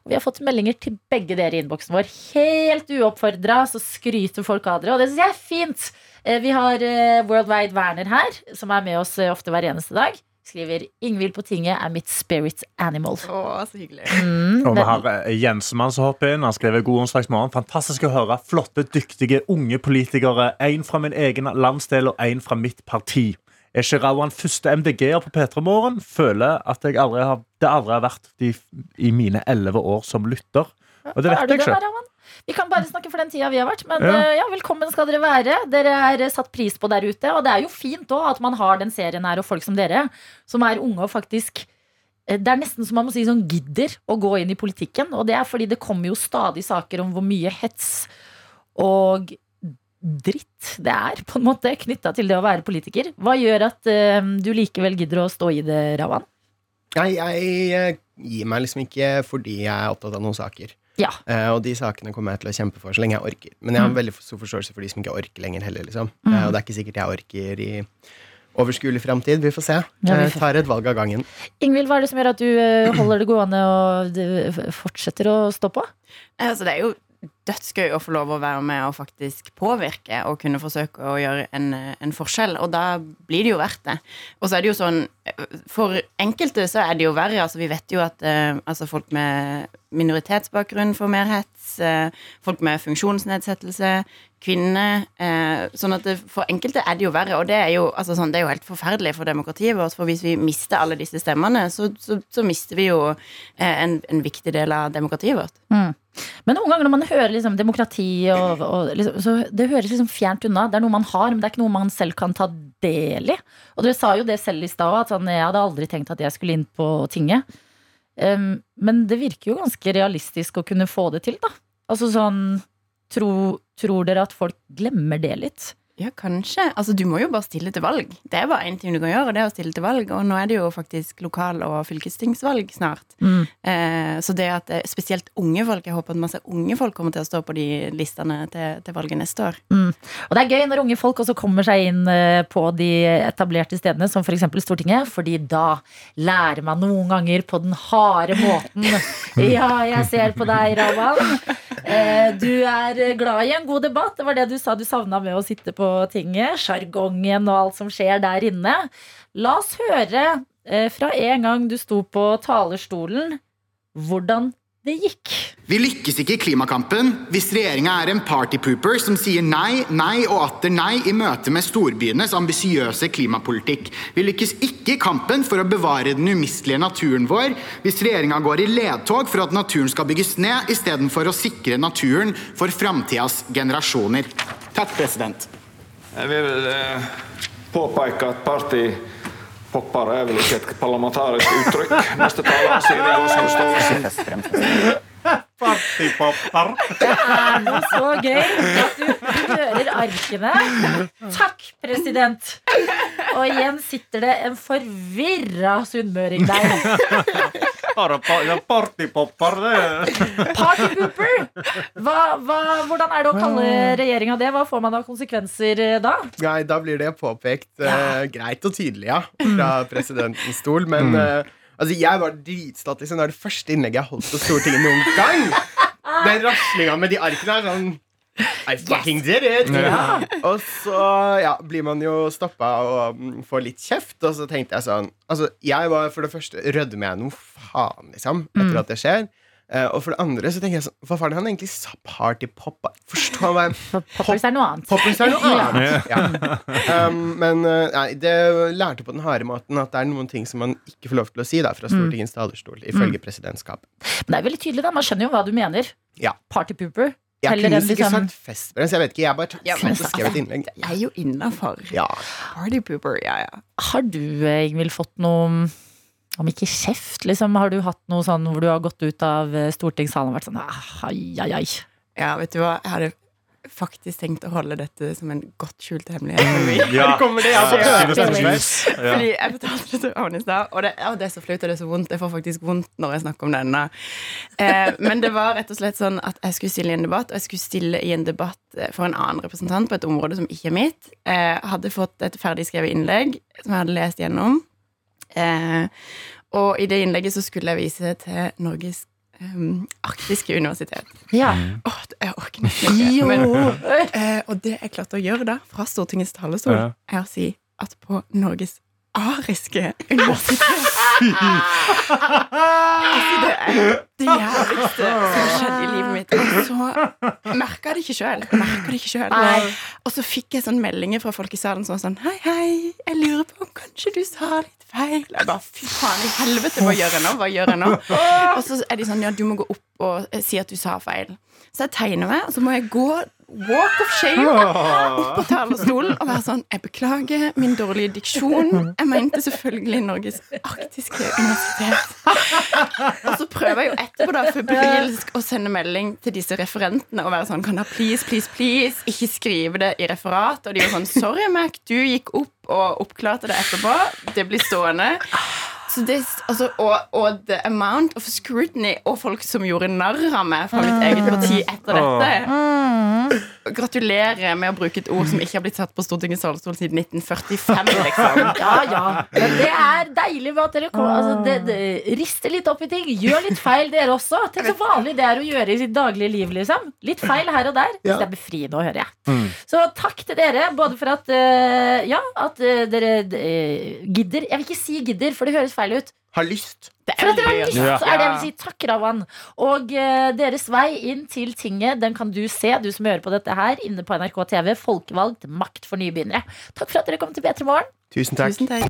Og vi har fått meldinger til begge dere i innboksen vår. Helt uoppfordra så skryter folk av dere, og det syns jeg er fint. Eh, Vi har World Worldwide Werner her, som er med oss eh, ofte hver eneste dag. Skriver 'Ingvild på tinget er mitt spirit animal'. Å, så hyggelig. Mm, Og vi har Jensmann Jensemann som hopper inn. Han skriver god onsdagsmorgen. Fantastisk å høre. Flotte, dyktige unge politikere. En fra min egen landsdel og en fra mitt parti. Er ikke Rawan første MDG-er på P3 Morgen? Føler at jeg aldri har, det aldri har vært de, i mine elleve år som lytter. Og det Er vet jeg det, ikke. Vi kan bare snakke for den tida vi har vært. Men Ja. eh, ja, velkommen skal dere være. Dere er eh, satt pris på der ute. Og det er jo fint òg at man har den serien her og folk som dere, som er unge og faktisk eh, det er nesten som man må si sånn gidder å gå inn i politikken. Og det er fordi det kommer jo stadig saker om hvor mye hets og dritt det er på en måte knytta til det å være politiker. Hva gjør at uh, du likevel gidder å stå i det, Rawan? Jeg, jeg eh, gir meg liksom ikke fordi jeg er opptatt av noen saker. Ja. Uh, og de sakene kommer jeg til å kjempe for så lenge jeg orker. Men jeg har veldig stor forståelse for de som ikke orker lenger heller. Liksom. Mm. Uh, og det er ikke sikkert jeg orker i overskuelig framtid. Vi får se. Ja, vi Jeg får- tar et valg av gangen. Ingvild, hva er det som gjør at du eh, holder det gående og fortsetter å stå på? Altså, det er jo dødsgøy å få lov å være med og faktisk påvirke og kunne forsøke å gjøre en, en forskjell. Og da blir det jo verdt det. Og så er det jo sånn For enkelte så er det jo verre. Altså, vi vet jo at eh, altså, folk med minoritetsbakgrunn får mer hets. Eh, folk med funksjonsnedsettelse. Kvinner. Eh, sånn at det, for enkelte er det jo verre. Og det er jo, altså, sånn, det er jo helt forferdelig for demokratiet vårt. For hvis vi mister alle disse stemmene, så, så, så mister vi jo eh, en, en viktig del av demokratiet vårt. Men noen ganger når man hører liksom demokrati, og, og liksom, så det høres liksom fjernt unna. Det er noe man har, men det er ikke noe man selv kan ta del i. Og dere sa jo det selv i stad, at sånn, jeg hadde aldri tenkt at jeg skulle inn på tinget. Um, men det virker jo ganske realistisk å kunne få det til, da. Altså sånn tro, Tror dere at folk glemmer det litt? Ja, kanskje. Altså, du må jo bare stille til valg. Det er bare én ting du kan gjøre, det er å stille til valg. Og nå er det jo faktisk lokal- og fylkestingsvalg snart. Mm. Eh, så det at det, spesielt unge folk Jeg håper at masse unge folk kommer til å stå på de listene til, til valget neste år. Og det er gøy når unge folk også kommer seg inn eh, på de etablerte stedene, som f.eks. Stortinget, fordi da lærer man noen ganger på den harde måten. Ja, jeg ser på deg, Ravan. Eh, Du er glad i en god debatt. Det var det du sa du savna med å sitte på tinget. Sjargongen og alt som skjer der inne. La oss høre eh, fra en gang du sto på talerstolen, hvordan det gikk. Vi lykkes ikke i klimakampen hvis regjeringa er en partypooper som sier nei, nei og atter nei i møte med storbyenes ambisiøse klimapolitikk. Vi lykkes ikke i kampen for å bevare den umistelige naturen vår hvis regjeringa går i ledtog for at naturen skal bygges ned, istedenfor å sikre naturen for framtidas generasjoner. Takk, president. Jeg vil eh, påpeke at partypopper er vel ikke et parlamentarisk uttrykk. Neste taler sier det Gåsgård Staalesen. Partypopper. Det er noe så gøy at du hører arkene. Takk, president. Og igjen sitter det en forvirra sunnmøring der. Partypopper, det Partypooper! Hva, hva, hvordan er det å kalle regjeringa det? Hva får man av konsekvenser eh, da? Nei, da blir det påpekt uh, greit og tydelig, ja, fra presidentens stol. Men eh, altså, jeg var dritstolt. Liksom. Det er det første innlegget jeg har holdt på Stortinget noen gang. Den raslinga med de arkene er sånn I fucking did it! Ja. Og så ja, blir man jo stoppa og mm, får litt kjeft. Og så tenkte jeg sånn Altså, jeg var for det første Rødmer jeg noe faen, liksom, etter at det skjer? Eh, og for det andre så tenker jeg sånn Hva faen er han egentlig sa partypop? Forstår han hva Poppers er noe annet. Poppers er noe annet. Ja. Um, men uh, nei, det lærte på den harde måten at det er noen ting som man ikke får lov til å si da, fra Stortingets talerstol, ifølge presidentskapet. Men det er veldig tydelig, da. Man skjønner jo hva du mener. Ja. Partypooper. Jeg kunne ikke liksom sagt festbremse. Jeg vet ikke, jeg bare Ja, men skrev et innlegg. Jeg er jo innafor. Ja. Partypooper, ja, ja. Har du, eh, Ingvild, fått noe om ikke kjeft, liksom? Har du hatt noe sånn hvor du har gått ut av eh, stortingssalen og vært sånn ah, ai, ai, ai. Ja, vet du hva? Jeg hadde faktisk tenkt å holde dette som en godt skjult hemmelighet. Men Ja. Kommer det, er Sveits. Ja. Fordi jeg fortalte det til Arne i stad, og det er så flaut og det er så vondt. Jeg får faktisk vondt når jeg snakker om denne. Eh, men det var rett og slett sånn at jeg skulle stille i en debatt, og jeg skulle stille i en debatt eh, for en annen representant på et område som ikke er mitt. Eh, hadde fått et ferdigskrevet innlegg som jeg hadde lest gjennom. Eh, og i det innlegget så skulle jeg vise til Norges um, arktiske universitet. Ja. Åh, jeg orker ikke. Jo. Men, eh, og det jeg klarte å gjøre da, fra Stortingets talerstol, Ja. er å si at på Norges ariske universitet Altså, det er det jævligste som har skjedd i livet mitt. Og så merka jeg det ikke sjøl. det ikke selv. Og så fikk jeg sånn meldinger fra folk i salen som var sånn Hei, hei, jeg lurer på om kanskje du sa litt feil. Jeg bare, fy faen i helvete, hva gjør jeg nå? Hva gjør jeg nå? Og så er de sånn, ja, du må gå opp og eh, si at du sa feil. Så jeg tegner meg, og så må jeg gå walk of shame opp på talerstolen og være sånn Jeg beklager min dårlige diksjon. Jeg mente selvfølgelig Norges arktiske universitet. Og så prøver jeg jo etterpå da febrilsk å sende melding til disse referentene og være sånn Kan dere please, please, please ikke skrive det i referat? Og de var sånn Sorry, Mac, du gikk opp og oppklarte det etterpå. Det blir stående. Så det, altså, og, og the amount of scrutiny og folk som gjorde narr av meg fra mitt eget parti etter dette. Gratulerer med å bruke et ord som ikke har blitt satt på Stortingets talerstol siden 1945. Liksom. Ja, ja. Men det er deilig med at dere kommer altså, det, det, Rister litt opp i ting. Gjør litt feil, dere også. Tenk så vanlig det er å gjøre i sitt daglige liv. Liksom. Litt feil her og der. Så det er befriende å høre. Mm. Så takk til dere, både for at, eh, ja, at eh, dere eh, gidder Jeg vil ikke si gidder, for det høres feil ut. Har lyst. Det For at dere har lyst, ja. er det jeg vil si takk, Ravan. Og eh, deres vei inn til tinget, den kan du se, du som hører på dette her, inne på NRK TV. Folkevalgt makt for nybegynnere. Takk for at dere kom til P3 Morgen. Tusen takk. Tusen takk.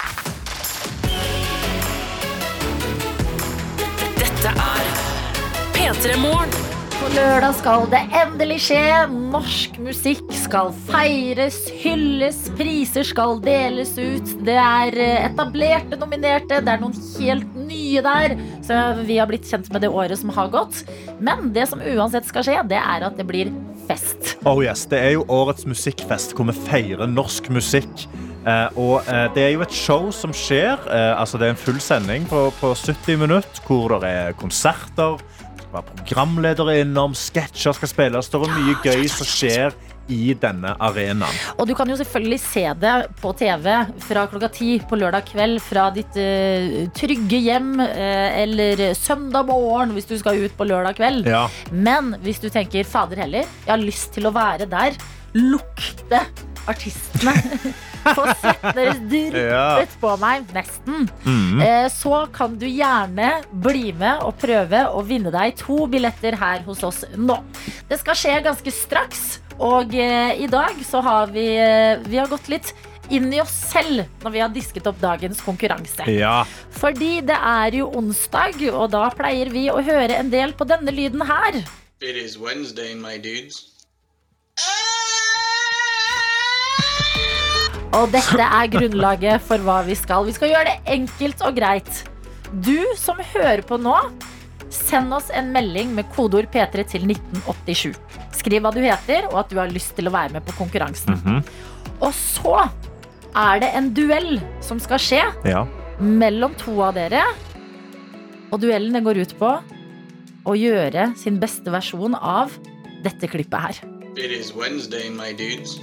Dette er P3 Morgen. På lørdag skal det endelig skje. Norsk musikk skal feires, hylles, priser skal deles ut. Det er eh, etablerte nominerte, det er noen helt nye der. Så vi har blitt kjent med det året som har gått. Men det som uansett skal skje, det er at det blir fest. Oh yes, Det er jo årets musikkfest hvor vi feirer norsk musikk. Eh, og eh, Det er jo et show som skjer. Eh, altså Det er en full sending på, på 70 minutter hvor det er konserter. Være Programledere innom, sketsjer skal spilles. Det er mye gøy som skjer i denne arenaen. Og du kan jo selvfølgelig se det på TV fra klokka ti på lørdag kveld fra ditt uh, trygge hjem uh, eller søndag morgen hvis du skal ut på lørdag kveld. Ja. Men hvis du tenker fader heller, jeg har lyst til å være der, lukte artistene. Få svett deres dryppet på meg, nesten. Mm. Eh, Så kan du gjerne bli med og prøve å vinne deg to billetter her hos oss nå. Det skal skje ganske straks, og eh, i dag så har vi, eh, vi har gått litt inn i oss selv når vi har disket opp dagens konkurranse. Ja. Fordi det er jo onsdag, og da pleier vi å høre en del på denne lyden her. It is Wednesday, my dudes. Og dette er grunnlaget for hva vi skal. Vi skal gjøre det enkelt og greit. Du som hører på nå, send oss en melding med kodeord P3 til 1987. Skriv hva du heter, og at du har lyst til å være med på konkurransen. Mhm. Og så er det en duell som skal skje ja. mellom to av dere. Og duellen den går ut på å gjøre sin beste versjon av dette klippet her. It is Wednesday, my dudes.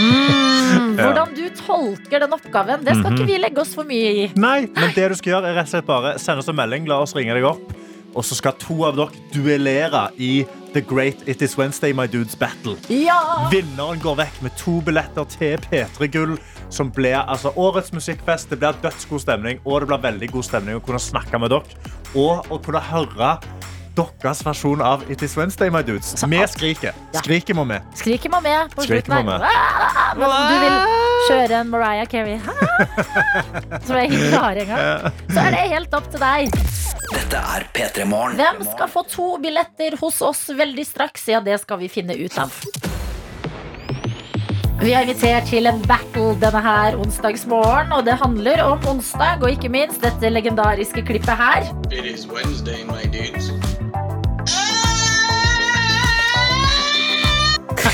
Mm, hvordan du tolker den oppgaven, det skal Mhm. ikke vi legge oss for mye i. Nei, men det du skal gjøre er rett og slett bare sende oss en melding, la oss ringe deg opp. Og så skal to av dere duellere i The Great It Is Wednesday My Dudes Battle. Ja! Vinneren går vekk med to billetter til P3 Gull, som blir altså, årets musikkfest. Det blir dødsgod stemning, og det blir veldig god stemning å kunne snakke med dere. Og å kunne høre deres versjon av It Is Wednesday My Dudes. Vi skriker. Skriket må med. Skriker må med på slutten må her. med. Ah, Men om du vil kjøre en Mariah Carey Som jeg ikke klarer engang, så er det helt opp til deg. Dette er P3 Morgen. Hvem skal få to billetter hos oss veldig straks? Ja, det skal vi finne ut av. Vi har invitert til en battle denne her onsdagsmorgen, og det handler om onsdag, og ikke minst dette legendariske klippet her. It is Wednesday, my dudes.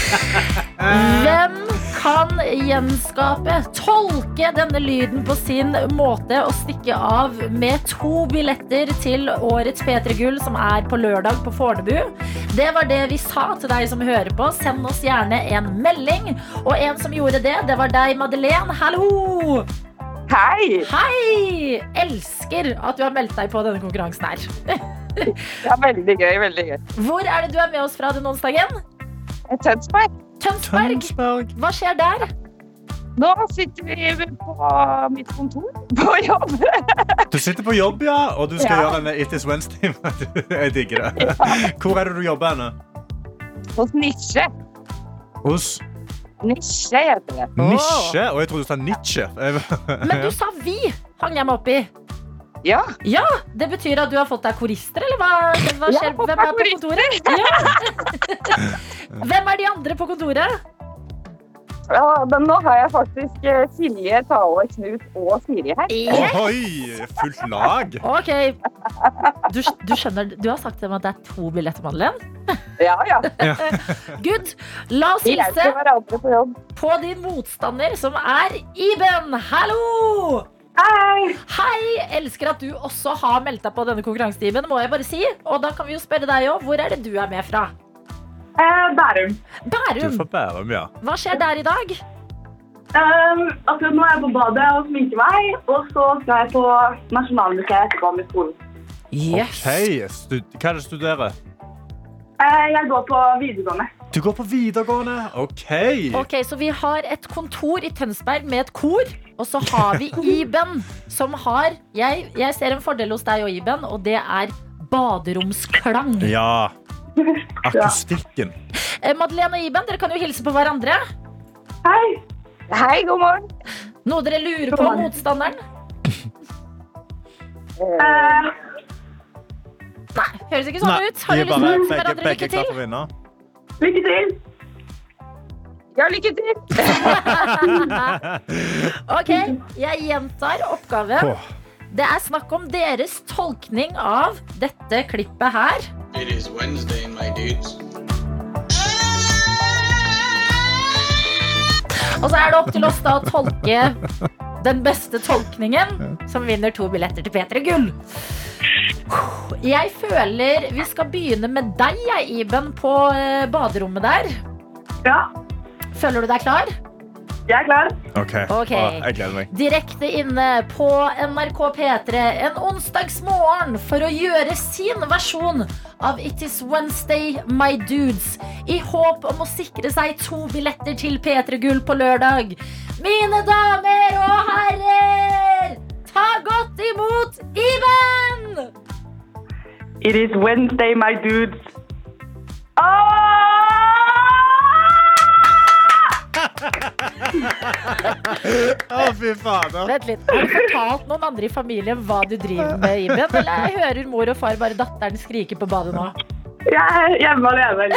Hvem kan gjenskape, tolke denne lyden på sin måte og stikke av med to billetter til årets P3 Gull, som er på lørdag på Fornebu? Det var det vi sa til deg som hører på. Send oss gjerne en melding. Og en som gjorde det, det var deg, Madeleine. Hallo! Hei! Hei! Elsker at du har meldt deg på denne konkurransen her. det er veldig gøy, veldig gøy. Hvor er det du er med oss fra denne onsdagen? Tønsberg. Tønsberg. Hva skjer der? Nå sitter vi på mitt kontor på jobb. Du sitter på jobb, ja, og du skal Ja. gjøre en It is Wednesday. Jeg digger det. Hvor er det du jobber henne? Hos Nisje. Hos Nisje heter det. Nisje? Og jeg trodde du sa Nitsje. Men du sa vi, hang jeg meg opp i. Ja. Ja, Det betyr at du har fått deg korister, eller hva, hva skjer? Hvem er på kontoret? Ja. Hvem er de andre på kontoret? Ja, men nå har jeg faktisk eh, Silje, Tale, Knut og Siri her. Oi! Fullt lag. Ok, du, du skjønner, du har sagt til meg at det er to billetter, Madeleine? Ja, ja. Good. La oss hilse på på din motstander, som er Iben. Hallo! Hei! Hei! Elsker at du også har meldt deg på denne konkurransetimen, må jeg bare si. Og da kan vi jo spørre deg òg. Hvor er det du er med fra? Bærum. Bærum. Du Bærum. får Bærum, ja. Hva skjer der i dag? akkurat nå er jeg på badet og sminker meg, og så skal jeg på Nasjonalmuseet etterpå med skolen. Yes. Ok, stud Hva er det du studerer? jeg går på videregående. Du går på videregående? OK. Ok, Så vi har et kontor i Tønsberg med et kor. Og så har vi Iben, som har jeg, jeg ser en fordel hos deg og Iben, og det er baderomsklang. Ja. Akustikken. Eh, Madeleine og Iben, dere kan jo hilse på hverandre. Hei! Hei, god morgen. Noe dere lurer på om motstanderen? Eh, Nei, høres ikke sånn Nei, ut. Har de dere er lyst til å ønske begge, hverandre begge lykke klar til? å vinne. Lykke til. Ja, lykke til. Ok, jeg gjentar oppgaven. Det er snakk om deres tolkning av dette klippet her. It is Wednesday, my dudes. Og så er det opp til oss da å tolke den beste tolkningen, som vinner to billetter til P3 Gull. Jeg føler vi skal begynne med deg, jeg, Iben, på eh, baderommet der. Ja, Føler du deg klar? jeg er klar. OK. okay. Å, jeg gleder meg. Direkte inne på NRK P3 en onsdagsmorgen for å gjøre sin versjon av It Is Wednesday, My Dudes. I håp om å sikre seg to billetter til P3 Gull på lørdag. Mine damer og herrer, ta godt imot Iben! It is Wednesday, my dudes. Å, fy fader. Vent litt, Har du fortalt noen andre i familien hva du driver med, Iben? Eller jeg hører mor og far bare datteren skrike på badet nå? Jeg er hjemme alene.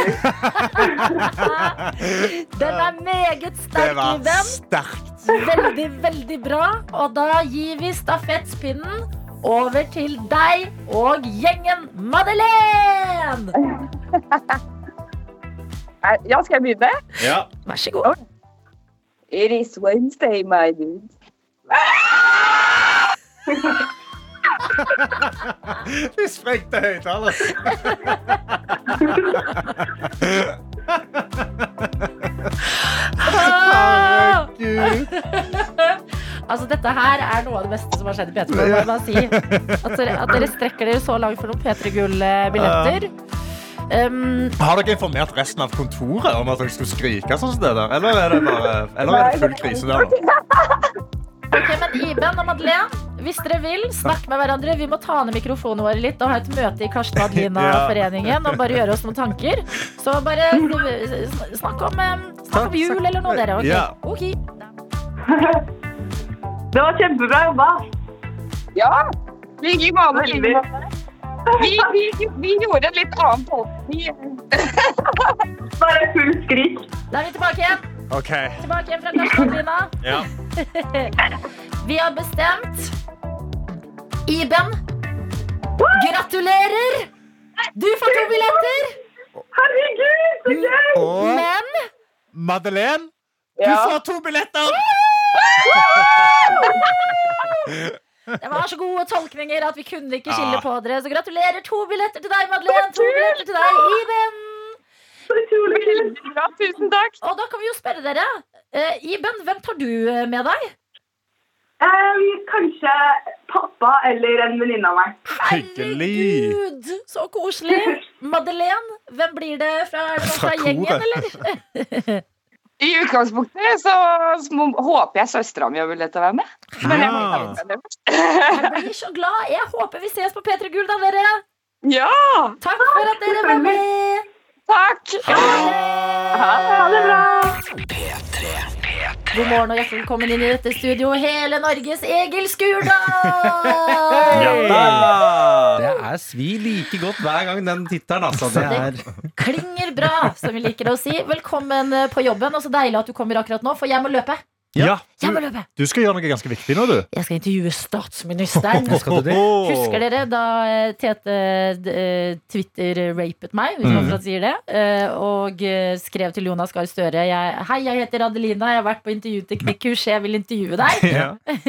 Den er meget Det sterk, var Iben. sterkt. Veldig, veldig bra. Og da gir vi stafettpinnen over til deg og gjengen Madeleine! Eh, Ja, skal jeg begynne? Ja. Vær så god. It is Wednesday, my dude. Du sprengte høyttaler. Ah! Altså, dette her er noe av det beste som har skjedd i P3 Gull. må jeg bare si. At dere, at dere strekker dere så langt for noen P3 Gull-billetter. Um, Har dere informert resten av kontoret om at dere skulle skrike sånn som det der? Eller er det, bare, eller er det full krise der ok, men Iben og Madeleine, hvis dere vil, snakk med hverandre. Vi må ta ned mikrofonene våre litt og ha et møte i Karsten Ja. Adelina-foreningen og bare gjøre oss noen tanker. Så bare snakk om, eh, snakk om jul eller noe, dere. ok? Ja. Det var kjempebra jobba. Ja, Vi gikk i måte. Vi, vi, vi gjorde en litt annen tolkning. Bare full skrik. Da er vi tilbake igjen. Okay. Tilbake igjen fra Karsten Ja. Vi har bestemt Iben, gratulerer! Du får to billetter! Herregud, så gøy! Men Madeleine, du får to billetter! Det var så gode tolkninger at vi kunne ikke skille på dere. Så gratulerer. To billetter til deg, Madeleine. To billetter til deg, Iben. Veldig bra, tusen takk. Og da kan vi jo spørre dere. Eh, Iben, hvem tar du eh, med deg? kanskje pappa eller en venninne av meg. Herregud, Gud, så koselig. Madeleine, hvem blir det fra, Fra fra gjengen, eller? I utgangspunktet så håper jeg søstera mi har mulighet til å være med. Men jeg med. Jeg blir så glad. Jeg håper vi ses på P3 Gull, da, dere. Ja! Takk for at dere var med. Takk! Ha det bra! God morgen og hjertelig velkommen inn i dette studio, hele Norges Egil Skurdal! Det er svi like godt hver gang den tittelen, altså. Det er Klinger bra, som vi liker å si. Velkommen eh, på jobben. Og så deilig at du kommer akkurat nå, for jeg må løpe. Ja, du, du skal gjøre noe ganske viktig nå, du. Jeg skal intervjue statsministeren. Skal du det? Husker dere da eh, Tete eh, Twitter-rapet meg, hvis man Mm. fortsatt sier det, eh, og skrev til Jonas Gahr Støre jeg, Hei, jeg heter Adelina, jeg har vært på intervjuteknikkurs, jeg vil intervjue deg. Ja.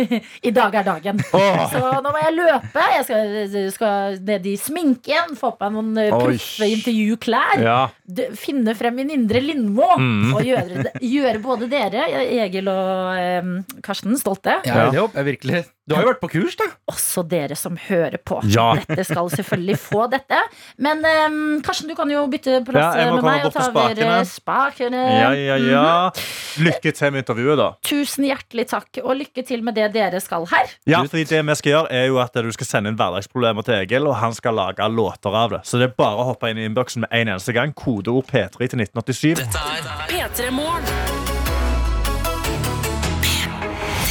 I dag er dagen. Så nå må jeg løpe. Jeg skal, skal ned i sminken, få på meg noen proffe intervjuklær. Ja. Finne frem min indre Lindmo. Mm. Og gjøre, gjøre både dere, Egil og eh, Karsten, stolte. Ja, det håper jeg virkelig. Du har jo vært på kurs, da. Også dere som hører på. Ja. Dette skal selvfølgelig få dette. Men um, Karsten, du kan jo bytte plass Ja, med meg og ta over spakene. eh. Ja, ja, ja. Mhm. Lykke til med intervjuet, da. Tusen hjertelig takk, og lykke til med det dere skal her. Ja, fordi det vi skal gjøre er jo at Du skal sende inn hverdagsproblemer til Egil, og han skal lage låter av det. Så det er bare å hoppe inn i innboksen med en eneste gang. Kodeord P3 til 1987. P3 Morgen.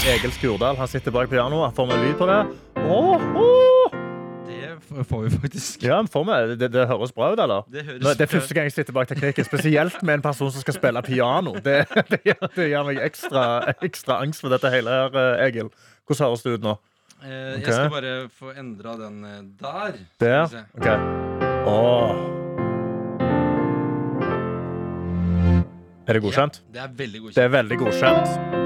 Egil Skurdal han sitter bak pianoet. Får vi lyd på det? Oh, oh. Det får vi faktisk. Ja, får vi. Det, det høres bra ut, eller? Det høres det er første gang jeg sitter bak teknikken, spesielt med en person som skal spille piano. Det, det, gjør, det gjør meg ekstra, ekstra angst for dette hele her, eh, Egil. Hvordan høres det ut nå? Eh, Jeg skal bare få endra den eh, der. Der? OK. Åh. Er det godkjent? Det er veldig godkjent. Det er veldig godkjent.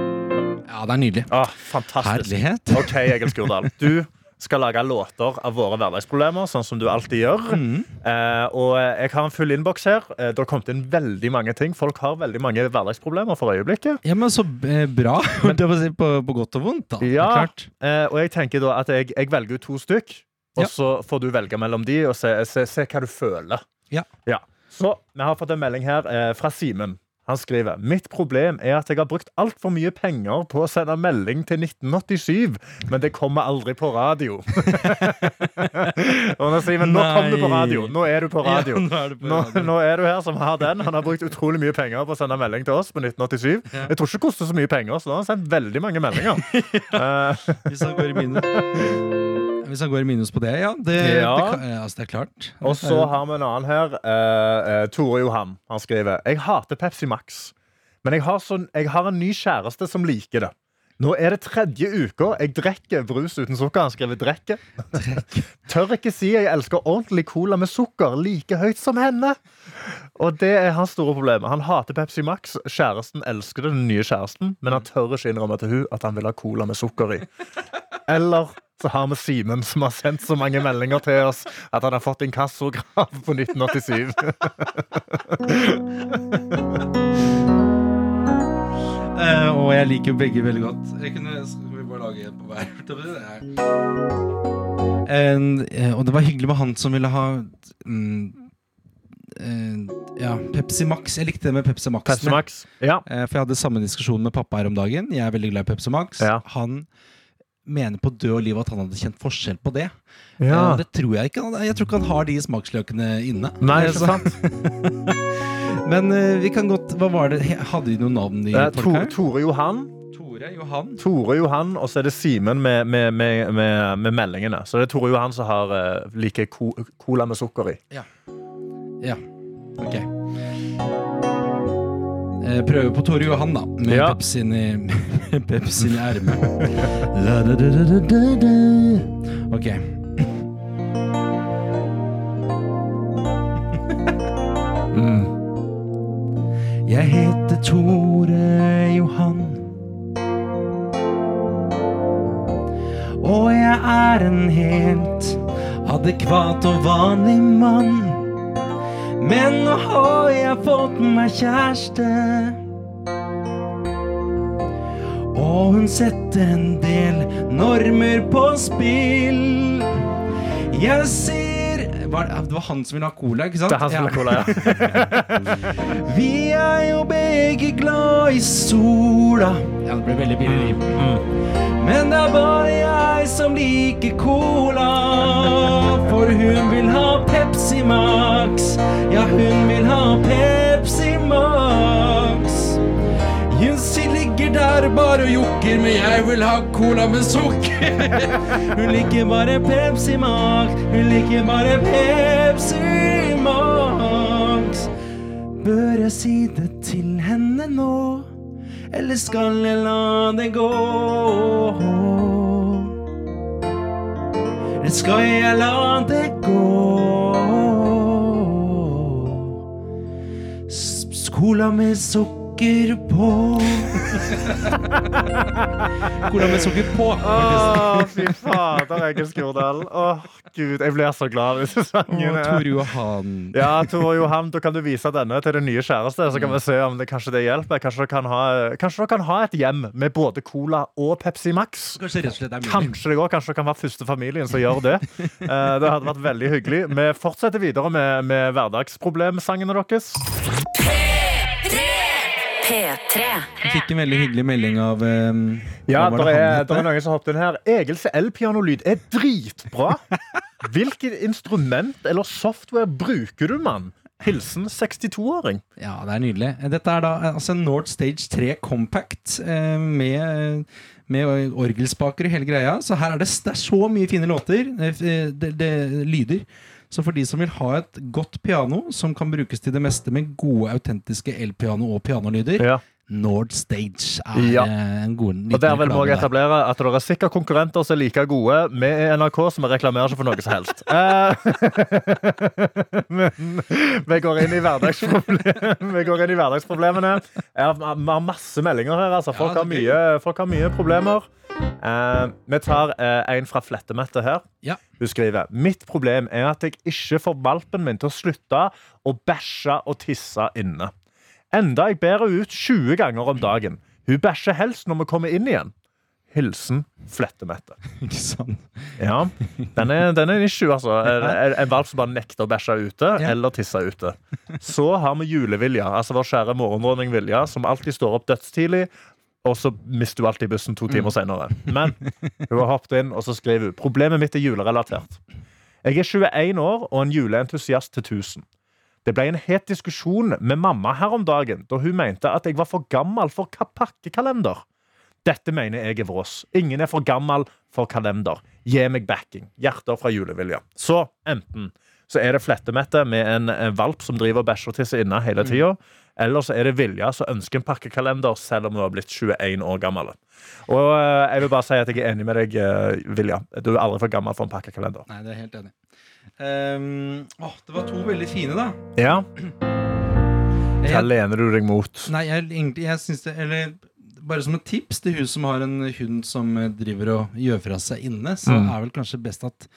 Ja, det er nydelig. Åh, fantastisk. Herlighet. OK, Egil Skurdal. Du skal lage låter av våre hverdagsproblemer, sånn som du alltid gjør. Mm. Eh, og jeg har en full innboks her. Eh, det har kommet inn veldig mange ting. Folk har veldig mange hverdagsproblemer for øyeblikket. Ja, men så eh, bra. Det må på, på godt og vondt, da. Ja, klart. eh, og jeg tenker da at jeg, jeg velger ut to stykk, og Ja. så får du velge mellom de og se, se, se hva du føler. Ja. Så vi har fått en melding her eh, fra Simen. Han skriver Mitt problem er at jeg har brukt altfor mye penger på å sende melding til 1987, men det kommer aldri på radio. og nå sier vi nå kom du på radio. Nå er du på radio. Ja, nå er du på Nå, radio. nå er du her som har den. Han har brukt utrolig mye penger på å sende melding til oss på 1987. Ja. Jeg tror ikke det koster så mye penger, så da har han sendt veldig mange meldinger. Eh, Hvis han går i minus Hvis han går i minus på det, ja. Det, Ja. det, altså, det er klart. Og så har vi en annen her. Uh, Tore Johan. Han skriver Jeg hater Pepsi Max, men jeg har, sånn, jeg har en ny kjæreste som liker det. Nå er det tredje uka jeg drikker brus uten sukker. Han skriver 'drekke'. Tør ikke si jeg elsker ordentlig cola med sukker like høyt som henne. Og det er hans store problem. Han hater Pepsi Max. Kjæresten elsker den nye kjæresten, men han tør ikke innrømme til hun at han vil ha cola med sukker i. Eller så har vi Simen, som har sendt så mange meldinger til oss at han har fått inkassokrav på 1987. Eh, og jeg liker begge veldig godt. Jeg kunne, skal vi bare lage en på hver? Er- eh, og det var hyggelig med han som ville ha um, uh, ja, Pepsi Max. Jeg likte det med Pepsi Max. Pepsi Max, ja. For jeg hadde samme diskusjon med pappa her om dagen. Jeg er veldig glad i Pepsi Max. Ja. Han mener på død og liv at han hadde kjent forskjell på det. Ja. Det tror jeg ikke. Jeg tror ikke han har de smaksløkene inne. Nei, det ikke sant? Men eh, vi kan godt Hva var det? Hadde de noen navn? i Eh, folk Tore, her? Tore Johan. Tore Johan. Tore Johan, og så er det Simen med, med, med, med, med meldingene. Så det er Tore Johan som har uh, liker co cola med sukker i. Ja. Ja, ok eh, Prøve på Tore Johan da Med Ja. Pepsin i med Pepsin i ermet OK. da, Jeg heter Tore Johan. Og jeg er en helt adekvat og vanlig mann. Men nå har jeg fått meg kjæreste. Og hun setter en del normer på spill. Jeg ser var det, var han som ville ha cola, ikke sant? Det er han som vil ha cola, ja. Vi er jo begge glad i sola. Ja, det ble veldig billig. Men det er bare jeg som liker cola. For hun vil ha Pepsi Max. Ja, hun vil ha Pepsi Max. Der bare og jokker, men jeg vil ha cola med sukker. Hun liker bare Pepsi Max. Hun liker bare Pepsi Max. Bør jeg si det til henne nå? Eller skal jeg la det gå? Eller skal jeg la det gå? Cola med sukker på. Hvordan med sukker på. Å, fy fader, Egil Skurdal. Å, gud, jeg blir så glad av disse sangene. Å, Tor Johan. Ja, Tor Johan, da kan du vise denne til din nye kjæreste, så kan vi se om det kanskje det hjelper. Kanskje dere kan ha, kanskje dere kan ha et hjem med både Cola og Pepsi Max. Kanskje rett og slett er mulig. Kanskje det går, kanskje dere kan være første familien som gjør det. Eh, det hadde vært veldig hyggelig. Vi fortsetter videre med, med hverdagsproblemsangene deres. P3. Jeg fikk en veldig hyggelig melding av um, Ja, det er, der er noen som hoppet inn her. Egils elpianolyd er dritbra. Hvilket instrument eller software bruker du, mann? Hilsen 62-åring. Ja, det er nydelig. Dette er da altså en Nord Stage 3 Compact eh, med, med orgelspaker og hele greia. Så her er det, det er så mye fine låter. Det, Det, det, lyder. Så for de som vil ha et godt piano som kan brukes til det meste med gode, autentiske elpiano og pianolyder, Ja. Nord Stage er Ja. eh, en god liten Og der vil vi etablere at det er sikkert konkurrenter som er like gode med NRK, som reklamerer ikke for noe som helst. Eh, Men vi går inn i vi går inn i hverdagsproblemene. Vi har masse meldinger her. Altså. Folk, har mye, folk har mye problemer. Eh, vi tar eh, en fra Flettemette her. Ja. Hun skriver Mitt problem er at jeg ikke får valpen min til å slutte å bæsje og tisse inne. Enda jeg bærer ut 20 ganger om dagen. Hun bæsjer helst når vi kommer inn igjen. Hilsen Flettemette. Ikke sant? Ja, den er, den er en issue, altså. En, en valp som bare nekter å bæsje ute Ja. eller tisse ute. Så har vi Julevilja, altså vår kjære morgendronning Vilja, som alltid står opp dødstidlig. Og så mister hun alltid bussen to timer senere. Men hun har hoppet inn og så skriver hun problemet mitt er julerelatert. Jeg er 21 år og en juleentusiast til 1000. Det ble en het diskusjon med mamma her om dagen da hun mente at jeg var for gammel for ka- pakkekalender. Dette mener jeg er vås. Ingen er for gammel for kalender. Gi meg backing. Hjerter fra julevilja. Så enten så er det Flettemette med en, valp som driver og bæsjer og tisser inne hele tida. Eller så er det Vilja som ønsker en pakkekalender selv om hun har blitt 21 år gammel. Og eh, jeg vil bare si at jeg er enig med deg, eh, Vilja. Du er aldri for gammel for en pakkekalender. Nei, det er helt enig. Um, åh, det var to veldig fine, da. Ja. Hva lener du deg mot? Nei, jeg, egentlig, jeg synes det Eller bare som et tips til hun som har en hund som driver og gjør fra seg inne, så Mm. er vel kanskje best at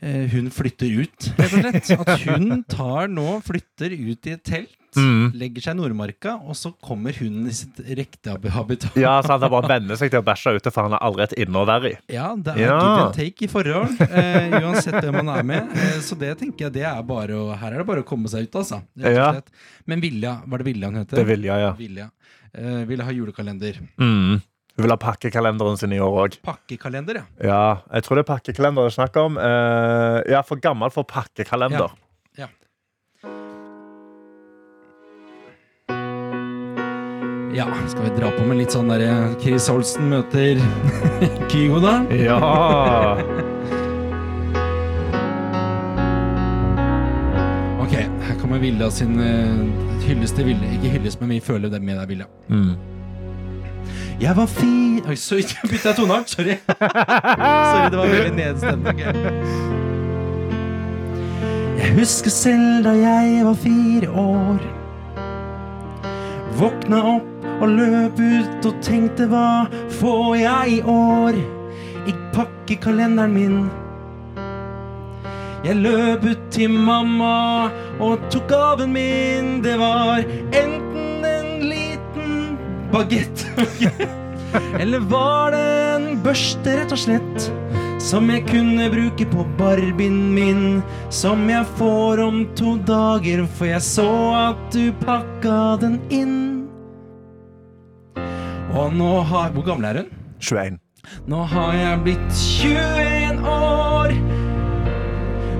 eh, hun flytter ut, rett og slett. At hun tar nå, flytter ut i et telt, Mm. legger seg i Nordmarka, og så kommer hunden i sitt riktige habitat. Ja, så Han bare venner seg til å bæsje ute, for han har aldri et inne å være i. Ja, det er Ja. give and take i forhold, eh, uansett hvem man er med. Eh, så det tenker jeg det er bare å Her er det bare å komme seg ut, altså. Ja. Men Vilja, var det Vilja han heter? Det er Vilja, ja. Vilja. Eh, ville ha julekalender. Mm. Hun vil ha pakkekalenderen sin i år òg. Pakkekalender, ja. Ja, jeg tror det er pakkekalender det er snakk om. Eh, ja, for gammel for pakkekalender. Ja. Ja, skal vi dra på med litt sånn der Chris Olsen møter Kygo, da? Ja. Ok, her kommer Vilda sin uh, hylleste Vilde. Ikke hyllest, men vi føler det med deg, Vilda. Mm. Jeg var fi... Oi, så bytta jeg toneart. Sorry. Sorry, det var veldig nedstemt. Okay. Jeg husker selv da jeg var fire år. Våkna opp og løp ut og tenkte hva får jeg i år? Ikk pakke kalenderen min. Jeg løp ut til mamma og tok gaven min. Det var enten en liten bagett Eller var det en børste, rett og slett? Som jeg kunne bruke på barbien min. Som jeg får om to dager, for jeg så at du pakka den inn. Og nå har Hvor gammel er hun? 21. Nå har jeg blitt 21 år.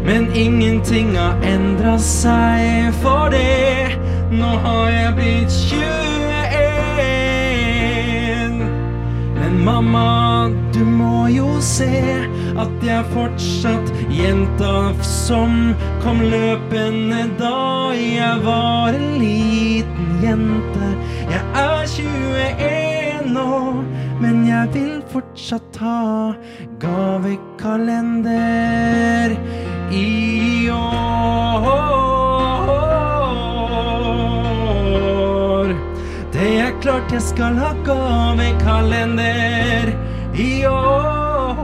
Men ingenting har endra seg for det. Nå har jeg blitt 21. Men mamma, du må jo se at jeg fortsatt jenta som kom løpende da jeg var en liten jente. Jeg er 21 nå, men jeg vil fortsatt ha gavekalender i år. Det er klart jeg skal ha gavekalender i år.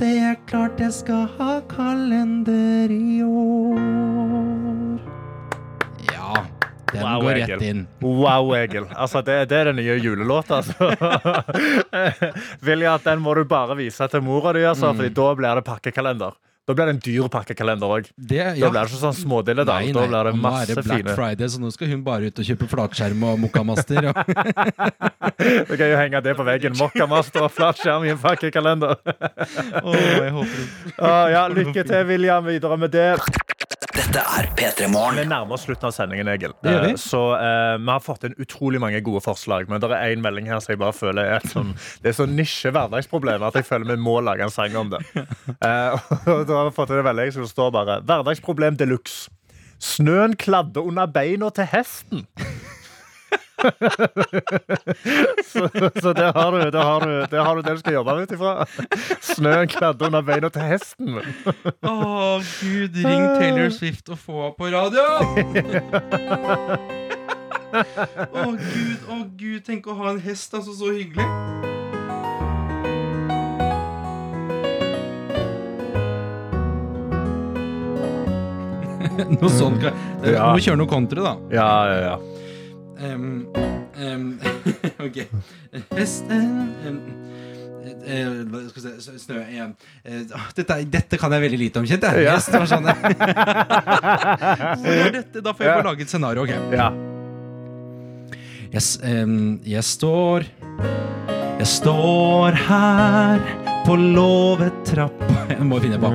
Det er klart jeg skal ha kalender i år. Den Wow, går rett inn. Wow, Egil. Altså, det, det er den nye julelåta. Altså. Vilja, den må du bare vise til mora di, altså, Mm. Da blir det pakkekalender. Da blir det en dyr pakkekalender òg. Ja. Da blir det ikke sånn smådille, da. Nei, Da blir det og nå er masse det Black fine Friday, så nå skal hun bare ut og kjøpe flatskjerm og mokkamaster. Ja. Det kan jo henge det på veggen. Mokkamaster og flatskjerm i en pakkekalender. jeg håper Ah, ja, lykke til, William, videre med det. Dette er P3 Morgen. Vi nærmer oss slutten av sendingen, Egil. Det gjør vi. Eh, Så uh, vi har fått inn utrolig mange gode forslag, men det er én melding her som jeg bare føler er et sånn, det er så nisje hverdagsproblem at jeg føler vi må lage en sang om det. Uh, og da har vi fått inn en melding som står bare Hverdagsproblem de luxe. Snøen kladde under beina til hesten. Så, så der har du der har du, der har du det du skal jobbe ut ifra. Snøen kladde under beina til hesten. Å, gud, ring Taylor Swift og få henne på radio! Å, gud, å, gud, tenk å ha en hest, altså, så hyggelig. Noe sånt Ja. Du må kjøre noe country, da. Ja, ja, ja. Em, um, ok. Hesten eh, skal vi se, Snø igjen. Eh, ah, dette, dette kan jeg veldig lite om, kjent jeg. Ja. Hest var sånn dette, Da får jeg Ja. bare lage et scenario. ok Ja. jeg, jeg står Jeg står her på låvet trapp Jeg må finne på.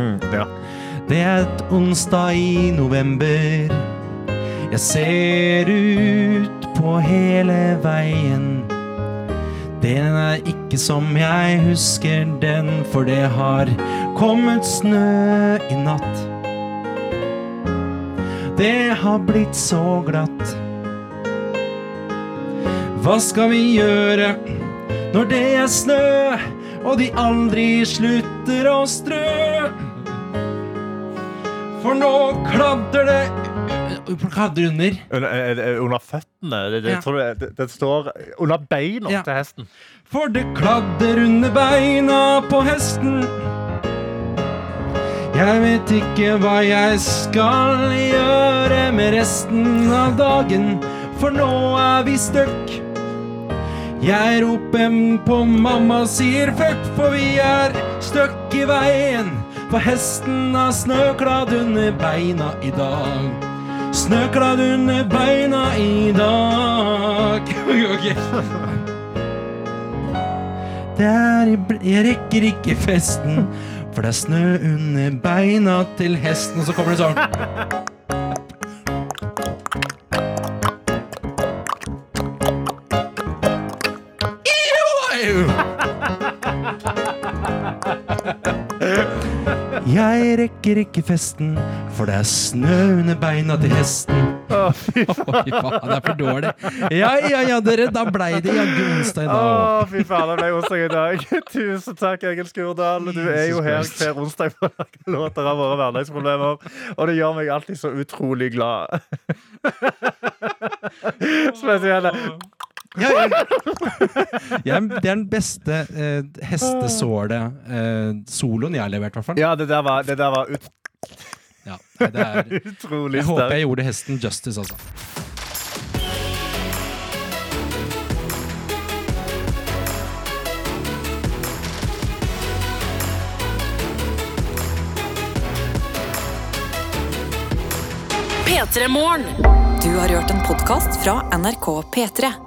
Det er et onsdag i november. Jeg ser ut på hele veien. Den er ikke som jeg husker den, for det har kommet snø i natt. Det har blitt så glatt. Hva skal vi gjøre når det er snø, og de aldri slutter å strø? For nå kladder det Kladder under. Under, under føttene. Det, det, Ja. det, det står under beina Ja. til hesten. For det kladder under beina på hesten. Jeg vet ikke hva jeg skal gjøre med resten av dagen, for nå er vi stuck. Jeg roper på mamma og sier fuck, for vi er stuck i veien. For hesten har snøkladd under beina i dag. Snøkladd under beina i dag. I Jeg rekker ikke festen, for det er snø under beina til hesten. Og så kommer det sånn. Jeg rekker ikke festen, for det er snø under beina til hesten. Å, fy faen, det er for dårlig. Ja, ja, ja, dere, da blei det jaggu onsdag i Å, dag. fy faen, det ble onsdag i dag. Tusen takk, Egil Skurdal. Du er jo her hver onsdag for å lage låter av våre hverdagsproblemer. Og det gjør meg alltid så utrolig glad. Spesielle. Ja, ja, det er den beste eh, hestesåle-soloen jeg har levert, i hvert fall. Ja, det der var, det der var ut... Ja, det er, utrolig jeg håper jeg gjorde hesten justice, altså. P3 Morgen. Du har hørt en podkast fra NRK P3.